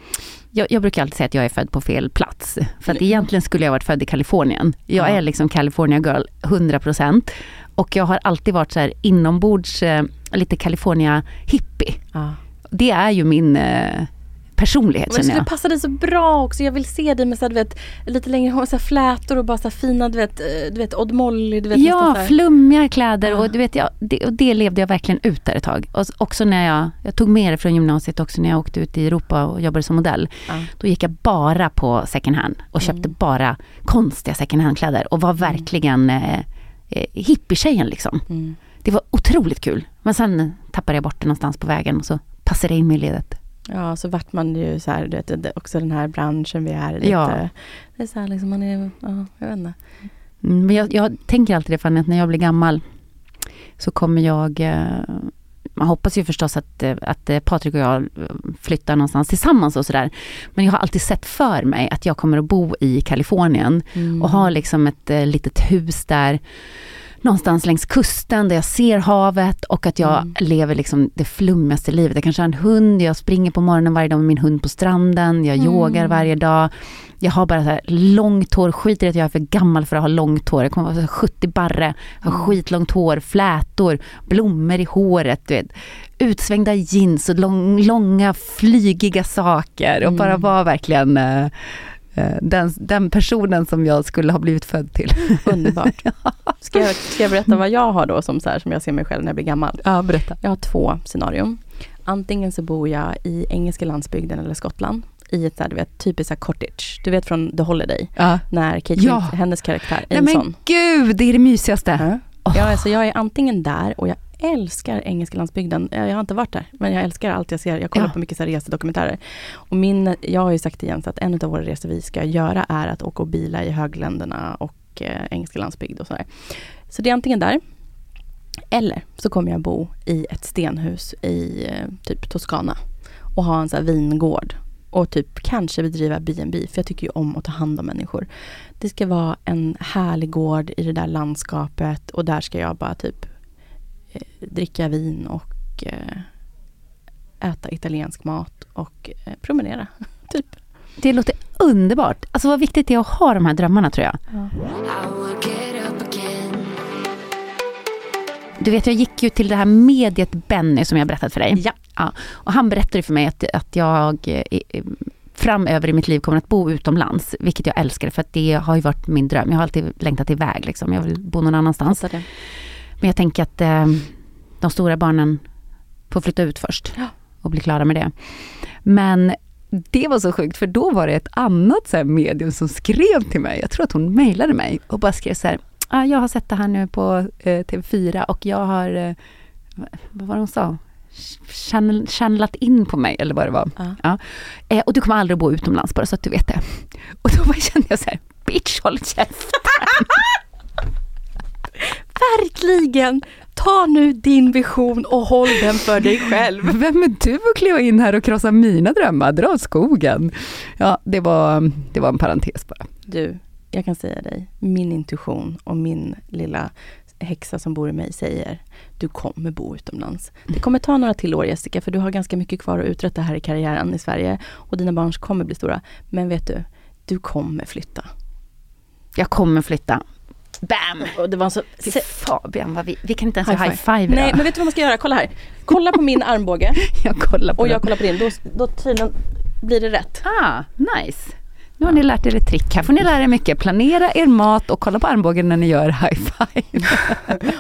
jag, jag brukar alltid säga att jag är född på fel plats. För att egentligen skulle jag varit född i Kalifornien. Jag Ja. är liksom California girl 100%. Och jag har alltid varit så här inombords, eh, lite California hippie. Ja. Det är ju min eh, personlighet Men det känner jag. passa dig så bra också. Jag vill se dig med så här, du vet, lite längre hår, så här flätor och bara så här fina, du vet, eh, du vet Odd Molly, du vet Ja, flummiga kläder och Ja. du vet, jag, det, och det levde jag verkligen ut där ett tag. Och också när jag, jag tog med det från gymnasiet också när jag åkte ut i Europa och jobbade som modell. Ja. Då gick jag bara på second hand och köpte Mm. bara konstiga second hand-kläder och var verkligen eh, eh, hippietjejen liksom. Mm. Det var otroligt kul. Men sen tappade jag bort det någonstans på vägen och så passade jag in mig i ledet. Ja, så vart man ju så här, du vet, också den här branschen vi är i. Lite, Ja. Det är så här liksom, man är, ja, jag vet inte. Mm, Men jag, jag tänker alltid det Fanny, att när jag blir gammal så kommer jag eh, man hoppas ju förstås att, eh, att eh, Patrik och jag flyttar någonstans tillsammans och sådär. Men jag har alltid sett för mig att jag kommer att bo i Kalifornien Mm. och ha liksom ett litet hus där någonstans längs kusten där jag ser havet och att jag Mm. lever liksom det flummigaste livet. Jag kanske har en hund, jag springer på morgonen varje dag med min hund på stranden, jag Mm. yogar varje dag. Jag har bara så här långt hår, skiter i att jag är för gammal för att ha långt hår. Jag kommer vara så här 70 barre, har Mm. skitlångt hår, flätor, blommor i håret, du vet. Utsvängda jeans och lång, långa flygiga saker och Mm. bara vara verkligen eh, den, den personen som jag skulle ha blivit född till. (laughs) Underbart. Ska jag, ska jag berätta vad jag har då som, så här, som jag ser mig själv när jag blir gammal? Ja, berätta. Jag har två scenarion. Antingen så bor jag i engelska landsbygden eller Skottland i ett så här, du vet, typiskt så cottage. Du vet från The Holiday, Ja. när Kate Ja. Hennes karaktär är Nej en men sån. gud, det är det mysigaste. Ja. Åh. Ja, alltså jag är antingen där och jag älskar engelska landsbygden. Jag jag har inte varit där, men jag älskar allt jag ser. Jag kollar Ja. på mycket så resedokumentärer. Och min, jag har ju sagt igen så att en av våra resor vi ska göra är att åka och bila i högländerna och eh, engelska landsbygd och sådär. Så det är antingen där. Eller så kommer jag bo i ett stenhus i eh, typ Toscana och ha en så vingård och typ kanske bedriva B&B för jag tycker ju om att ta hand om människor. Det ska vara en härlig gård i det där landskapet och där ska jag bara typ eh, dricka vin och eh, äta italiensk mat och eh, promenera. (laughs) typ. Det låter underbart. Alltså vad viktigt det är att ha de här drömmarna tror jag. Du vet, jag gick ju till det här mediet Benny som jag berättat för dig. Ja. ja. Och han berättade för mig att, att jag eh, framöver i mitt liv kommer att bo utomlands, vilket jag älskar för att det har ju varit min dröm. Jag har alltid längtat iväg liksom. Jag vill bo någon annanstans. Men jag tänker att eh, de stora barnen får flytta ut först och bli klara med det. Men det var så sjukt för då var det ett annat så medium som skrev till mig. Jag tror att hon mejlade mig och bara skrev så här. Ah, jag har sett det här nu på eh, TV4 och jag har, eh, vad var det hon sa? Channel, channelat in på mig eller vad det var. Ja. Ja. Eh, och du kommer aldrig bo utomlands bara så att du vet det. Och då kände jag så här, bitch håll käften. (laughs) Verkligen! Ta nu din vision och håll den för dig själv. Vem är du att kliva in här och krossa mina drömmar? Dra åt skogen. Ja, det var, det var en parentes bara. Du, jag kan säga dig, min intuition och min lilla häxa som bor i mig säger, du kommer bo utomlands. Det kommer ta några till år Jessica, för du har ganska mycket kvar att uträtta här i karriären i Sverige och dina barn kommer bli stora. Men vet du, du kommer flytta. Jag kommer flytta. Bam! Och det var så... Fy Fabian, vad vi, vi kan inte ens High high five. five Nej, idag. men vet du vad man ska göra? Kolla här. Kolla på min armbåge (laughs) Jag kollar på och jag den. kollar på din. Då, då tydligen blir det rätt. Ah, nice. Nu har ni lärt er ett trick. Här får ni lära er mycket. Planera er mat och kolla på armbågen när ni gör high five. (laughs)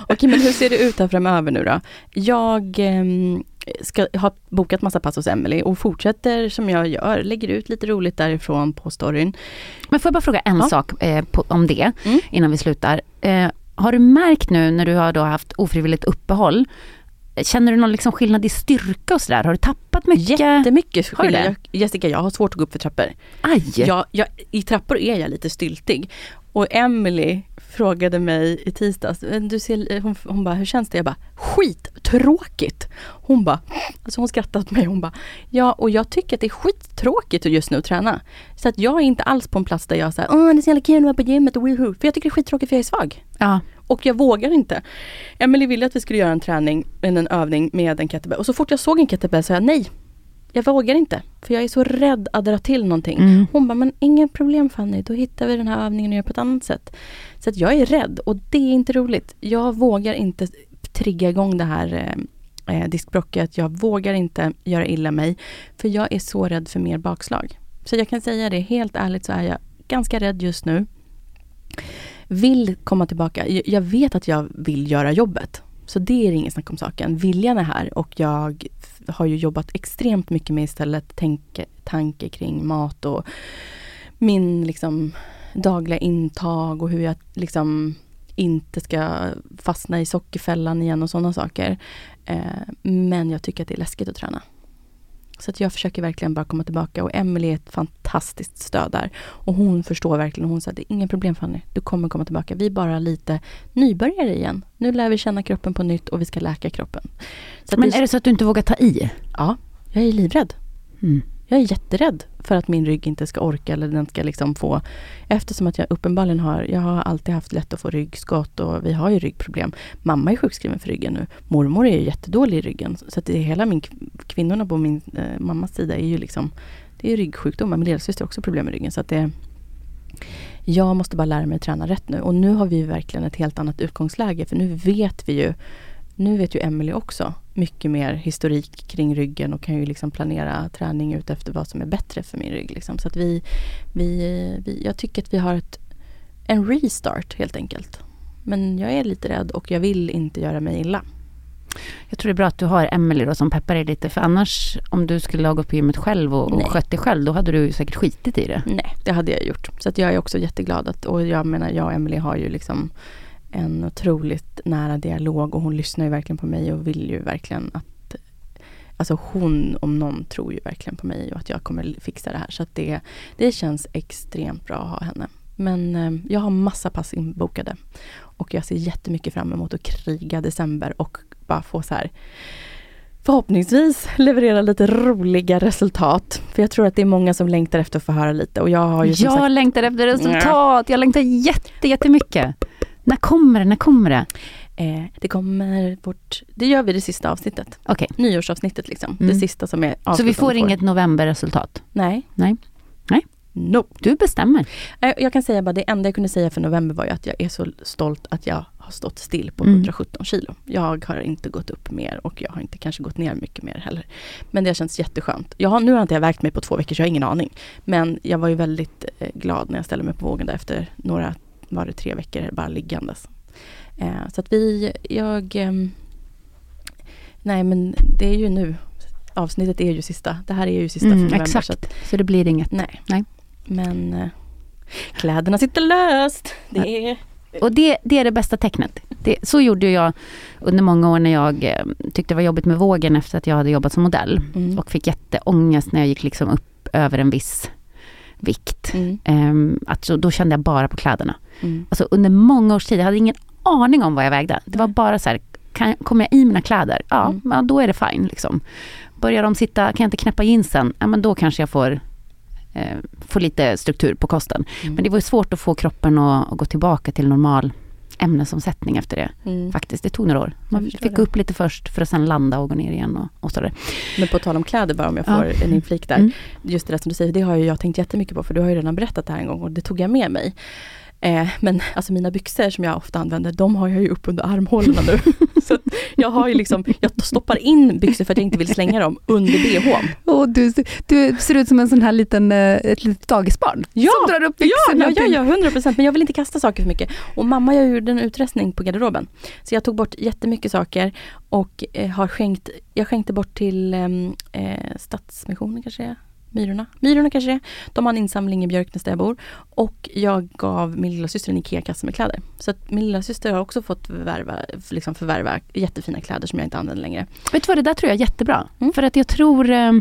Okej, men hur ser det ut här framöver nu då? Jag ehm, ska, har bokat massa pass hos Emily och fortsätter som jag gör. Lägger ut lite roligt därifrån på storyn. Men får jag bara fråga en Ja. sak eh, på, om det Mm. innan vi slutar. Eh, har du märkt nu när du har då haft ofrivilligt uppehåll, eh, känner du någon liksom skillnad i styrka och sådär? Har du tappat mycket? Jättemycket skillnad. Jag, Jessica, jag har svårt att gå upp för trappor. Aj! Jag, jag, I trappor är jag lite styltig. Och Emily frågade mig i tisdags, "Men du ser, hon, hon bara, hur känns det? Jag bara, skittråkigt. Hon bara, alltså hon skrattade åt mig. Hon bara, ja och jag tycker att det är skittråkigt just nu att träna. Så att jag är inte alls på en plats där jag säger, åh det är så jävla kul att vara på gymmet och woohoo. För jag tycker det är skittråkigt för jag är svag. Ja. Och jag vågar inte. Emily ville att vi skulle göra en träning, en övning med en kettlebell. Och så fort jag såg en kettlebell sa jag nej. Jag vågar inte. För jag är så rädd att dra till någonting. Mm. Hon bara, men ingen problem Fanny, då hittar vi den här övningen och gör på ett annat sätt. Så att jag är rädd och det är inte roligt. Jag vågar inte trigga igång det här eh, eh, diskbråcket. Jag vågar inte göra illa mig. För jag är så rädd för mer bakslag. Så jag kan säga det, helt ärligt så är jag ganska rädd just nu. Vill komma tillbaka. Jag- vet att jag vill göra jobbet. Så det är ingen snack om saken. Viljan är här och jag har ju jobbat extremt mycket med istället tänke, tanke kring mat och min liksom dagliga intag och hur jag liksom inte ska fastna i sockerfällan igen och sådana saker. Eh, men jag tycker att det är läskigt att träna. Så att jag försöker verkligen bara komma tillbaka och Emelie är ett fantastiskt stöd där. Och hon förstår verkligen, hon säger det är inga problem Fanny, du kommer komma tillbaka. Vi är bara lite nybörjare igen. Nu lär vi känna kroppen på nytt och vi ska läka kroppen. Men det, är det så att du inte vågar ta i? Ja, jag är livrädd. Mm. Jag är jätterädd för att min rygg inte ska orka eller den ska liksom få Eftersom att jag uppenbarligen har Jag har alltid haft lätt att få ryggskott och vi har ju ryggproblem. Mamma är sjukskriven för ryggen nu. Mormor är ju jättedålig i ryggen. Så att det är hela min Kvinnorna på min eh, mammas sida är ju liksom Det är ryggsjukdomar. Min lillasyster har också problem med ryggen. Så att det Jag måste bara lära mig att träna rätt nu. Och nu har vi verkligen ett helt annat utgångsläge. För nu vet vi ju Nu vet ju Emily också mycket mer historik kring ryggen och kan ju liksom planera träning ut efter vad som är bättre för min rygg. Liksom. Så att vi, vi, vi, jag tycker att vi har ett, en restart helt enkelt. Men jag är lite rädd och jag vill inte göra mig illa. Jag tror det är bra att du har Emily då som peppar dig lite. För annars om du skulle ha gått på gymmet själv och, Nej. och skött dig själv, då hade du säkert skitit i det. Nej, det hade jag gjort. Så att jag är också jätteglad att, och jag menar jag och Emily har ju liksom en otroligt nära dialog och hon lyssnar ju verkligen på mig och vill ju verkligen att Alltså hon om någon tror ju verkligen på mig och att jag kommer fixa det här. Så det, det känns extremt bra att ha henne. Men eh, jag har massa pass inbokade. Och jag ser jättemycket fram emot att kriga december och bara få så här förhoppningsvis leverera lite roliga resultat. För jag tror att det är många som längtar efter att få höra lite och jag har ju Jag sagt, längtar efter resultat, jag längtar jätte, jättemycket. När kommer det, när kommer det? eh, det kommer bort, det gör vi det sista avsnittet. Okej, Nyårsavsnittet liksom. Mm. Det sista som är så vi får inget novemberresultat? Nej. Nej. Nej. Nope. Du bestämmer. Eh, Jag kan säga bara det enda jag kunde säga för november var ju att jag är så stolt att jag har stått still på Mm. 117 kilo. Jag har inte gått upp mer och jag har inte kanske gått ner mycket mer heller. Men det har känts jätteskönt. Jag har, nu har inte jag vägt mig på två veckor så jag har ingen aning. Men jag var ju väldigt eh, glad när jag ställde mig på vågen där efter några, var det tre veckor bara liggandes. Eh, så att vi, jag... ehm, nej men det är ju nu. Avsnittet är ju sista. Det här är ju sista Mm, för november. exakt. Så att, Så det blir inget. nej. Nej. Men eh, kläderna sitter löst. Det är... Och det, det är det bästa tecknet. Det, så gjorde jag under många år när jag eh, tyckte det var jobbigt med vågen efter att jag hade jobbat som modell. Mm. Och fick jätteångest när jag gick liksom upp över en viss vikt. Mm. Ehm, att så, då kände jag bara på kläderna. Mm. Alltså under många års tid, jag hade ingen aning om vad jag vägde. Det var bara så här, kan, kommer jag i mina kläder? Ja, Mm. ja, då är det fine. Liksom. Börjar de sitta, kan jag inte knäppa jeansen? Ja, men då kanske jag får, eh, får lite struktur på kosten. Mm. Men det var ju svårt att få kroppen att, att gå tillbaka till normal ämnesomsättning efter det. Mm. Faktiskt, det tog några år. Man fick det. upp lite först för att sen landa och gå ner igen och, och sådär. Men på tal om kläder bara om jag Ja. får en inflik där. Mm. Just det där som du säger, det har jag tänkt jättemycket på för du har ju redan berättat det här en gång och det tog jag med mig. Eh, men alltså mina byxor som jag ofta använder, de har jag ju upp under armhålorna nu. (laughs) så jag har ju liksom, jag stoppar in byxor för att jag inte vill slänga dem under bhn. Och du, du ser ut som en sån här liten, eh, ett litet dagisbarn Ja, som drar upp byxorna. ja, ja, ja, 100 procent. Men jag vill inte kasta saker för mycket. Och mamma jag gjorde en utrestning på garderoben. Så jag tog bort jättemycket saker och eh, har skänkt, jag skänkte bort till ehm, eh, Stadsmissionen kanske. Myrorna. Myrorna kanske det. De har en insamling i Björknäs där jag bor. Och jag gav min lilla syster en IKEA-kasse med kläder. Så att min lilla syster har också fått förvärva, liksom förvärva jättefina kläder som jag inte använder längre. Vet du vad, det där tror jag är jättebra. Mm. För att jag tror, eh,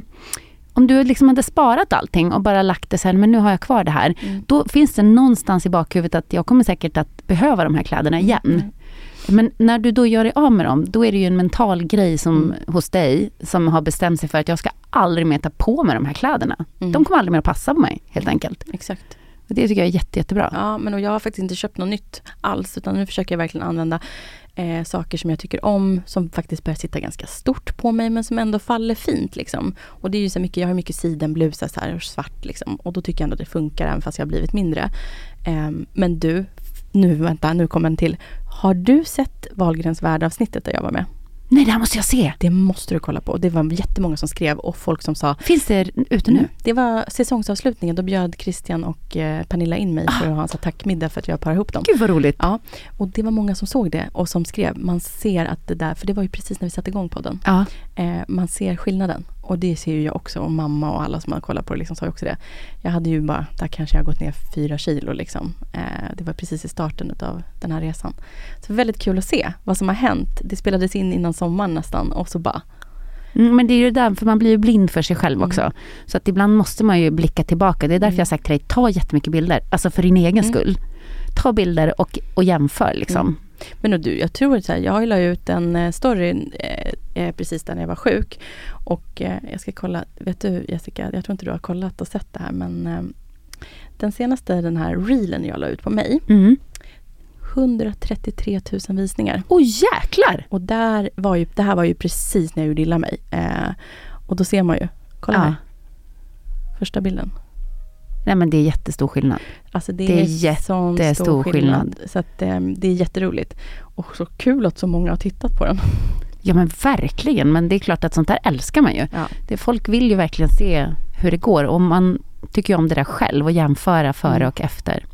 om du liksom hade sparat allting och bara lagt det sen, men nu har jag kvar det här. Mm. Då finns det någonstans i bakhuvudet att jag kommer säkert att behöva de här kläderna igen. Men när du då gör dig av med dem, då är det ju en mental grej som, Mm. hos dig som har bestämt sig för att jag ska aldrig mer ta på mig de här kläderna. Mm. De kommer aldrig mer att passa på mig helt enkelt. Exakt. Och det tycker jag är jätte, jättebra. Ja, men och jag har faktiskt inte köpt något nytt alls utan nu försöker jag verkligen använda eh, saker som jag tycker om som faktiskt börjar sitta ganska stort på mig men som ändå faller fint liksom. Och det är ju så mycket, jag har mycket sidenblusar så här och svart liksom och då tycker jag ändå att det funkar även fast jag har blivit mindre. Ehm, men du, nu vänta, nu kommer en till. Har du sett Wahlgrens värld-avsnittet där jag var med? Nej, det här måste jag se. Det måste du kolla på. Det var jättemånga som skrev och folk som sa Finns det ute nu? Mm. Det var säsongsavslutningen. Då bjöd Christian och eh, Pernilla in mig för att ha en tackmiddag för att jag parar ihop dem. Gud vad roligt. Ja, och det var många som såg det och som skrev. Man ser att det där, för det var ju precis när vi satte igång podden. Ja. Eh, man ser skillnaden. Och det ser ju jag också och mamma och alla som har kollat på det liksom sa ju också det. Jag hade ju bara, där kanske jag gått ner fyra kilo liksom. Eh, det var precis i starten av den här resan. Så väldigt kul att se vad som har hänt. Det spelades in innan sommaren nästan och så bara Mm, men det är ju där, för man blir ju blind för sig själv också. Mm. Så att ibland måste man ju blicka tillbaka. Det är därför jag har sagt till dig, ta jättemycket bilder. Alltså för din egen Mm. skull. Ta bilder och, och jämför liksom. Men och du, jag tror att så här, jag la ut en eh, story eh, eh, precis där när jag var sjuk. Och eh, jag ska kolla, vet du Jessica, jag tror inte du har kollat och sett det här men eh, den senaste den här reelen jag la ut på mig, Mm. 133 000 visningar. Åh jäklar! Och där var ju, det här var ju precis när jag gjorde illa mig. Eh, och då ser man ju, kolla Ja. här. Första bilden. Nej men det är jättestor skillnad. Alltså det, Det är är jättestor skillnad. skillnad. Så att, eh, det är jätteroligt. Och så kul att så många har tittat på den. Ja men verkligen, men det är klart att sånt där älskar man ju. Ja. Det, folk vill ju verkligen se hur det går och man tycker ju om det där själv och jämföra före Mm. och efter.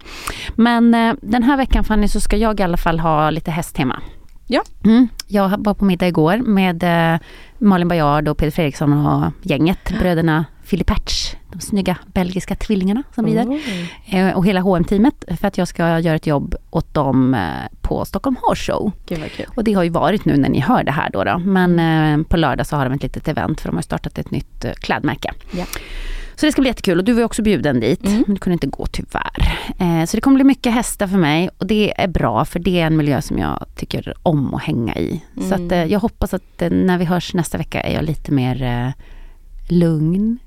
Men eh, den här veckan Fanny så ska jag i alla fall ha lite hästtema. Ja. Mm. Jag var på middag igår med eh, Malin Bajard och Peter Fredriksson och gänget, bröderna Philippertz, de snygga belgiska tvillingarna som rider. Oj. Eh, och hela hm teamet för att jag ska göra ett jobb åt dem eh, på Stockholm Horse Show. Och det har ju varit nu när ni hör det här då. då. Men på lördag så har de ett litet event för de har startat ett nytt klädmärke. Ja. Så det ska bli jättekul och du var också bjuden dit, Mm. men du kunde inte gå tyvärr. Eh, så det kommer bli mycket hästar för mig och det är bra för det är en miljö som jag tycker om att hänga i. Så Mm. att, eh, jag hoppas att eh, när vi hörs nästa vecka är jag lite mer eh, lugn,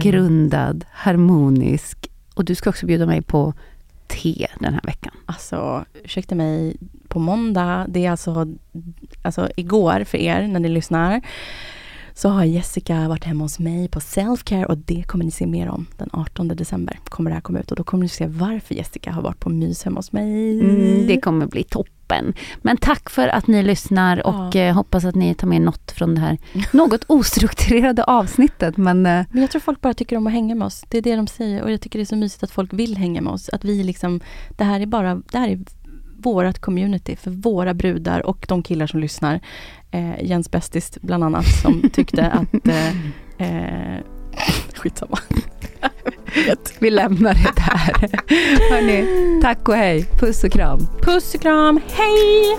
grundad, harmonisk. Och du ska också bjuda mig på te den här veckan. Alltså, ursäkta mig, på måndag, det är alltså, alltså igår för er när ni lyssnar, så har Jessica varit hemma hos mig på Selfcare och det kommer ni se mer om den 18 december. Kommer det här komma ut och då kommer ni se varför Jessica har varit på mys hemma hos mig. Mm, det kommer bli toppen. Men tack för att ni lyssnar och Ja. eh, hoppas att ni tar med något från det här något ostrukturerade avsnittet. Men eh, Men jag tror folk bara tycker om att hänga med oss. Det är det de säger och jag tycker det är så mysigt att folk vill hänga med oss. Att vi liksom, det här är bara, det här är vårat community för våra brudar och de killar som lyssnar. Eh, Jens bästis bland annat som (laughs) tyckte att eh, eh, (laughs) Skitsamma. (laughs) vi lämnar det där. Hörni, tack och hej. Puss och kram. Puss och kram, hej!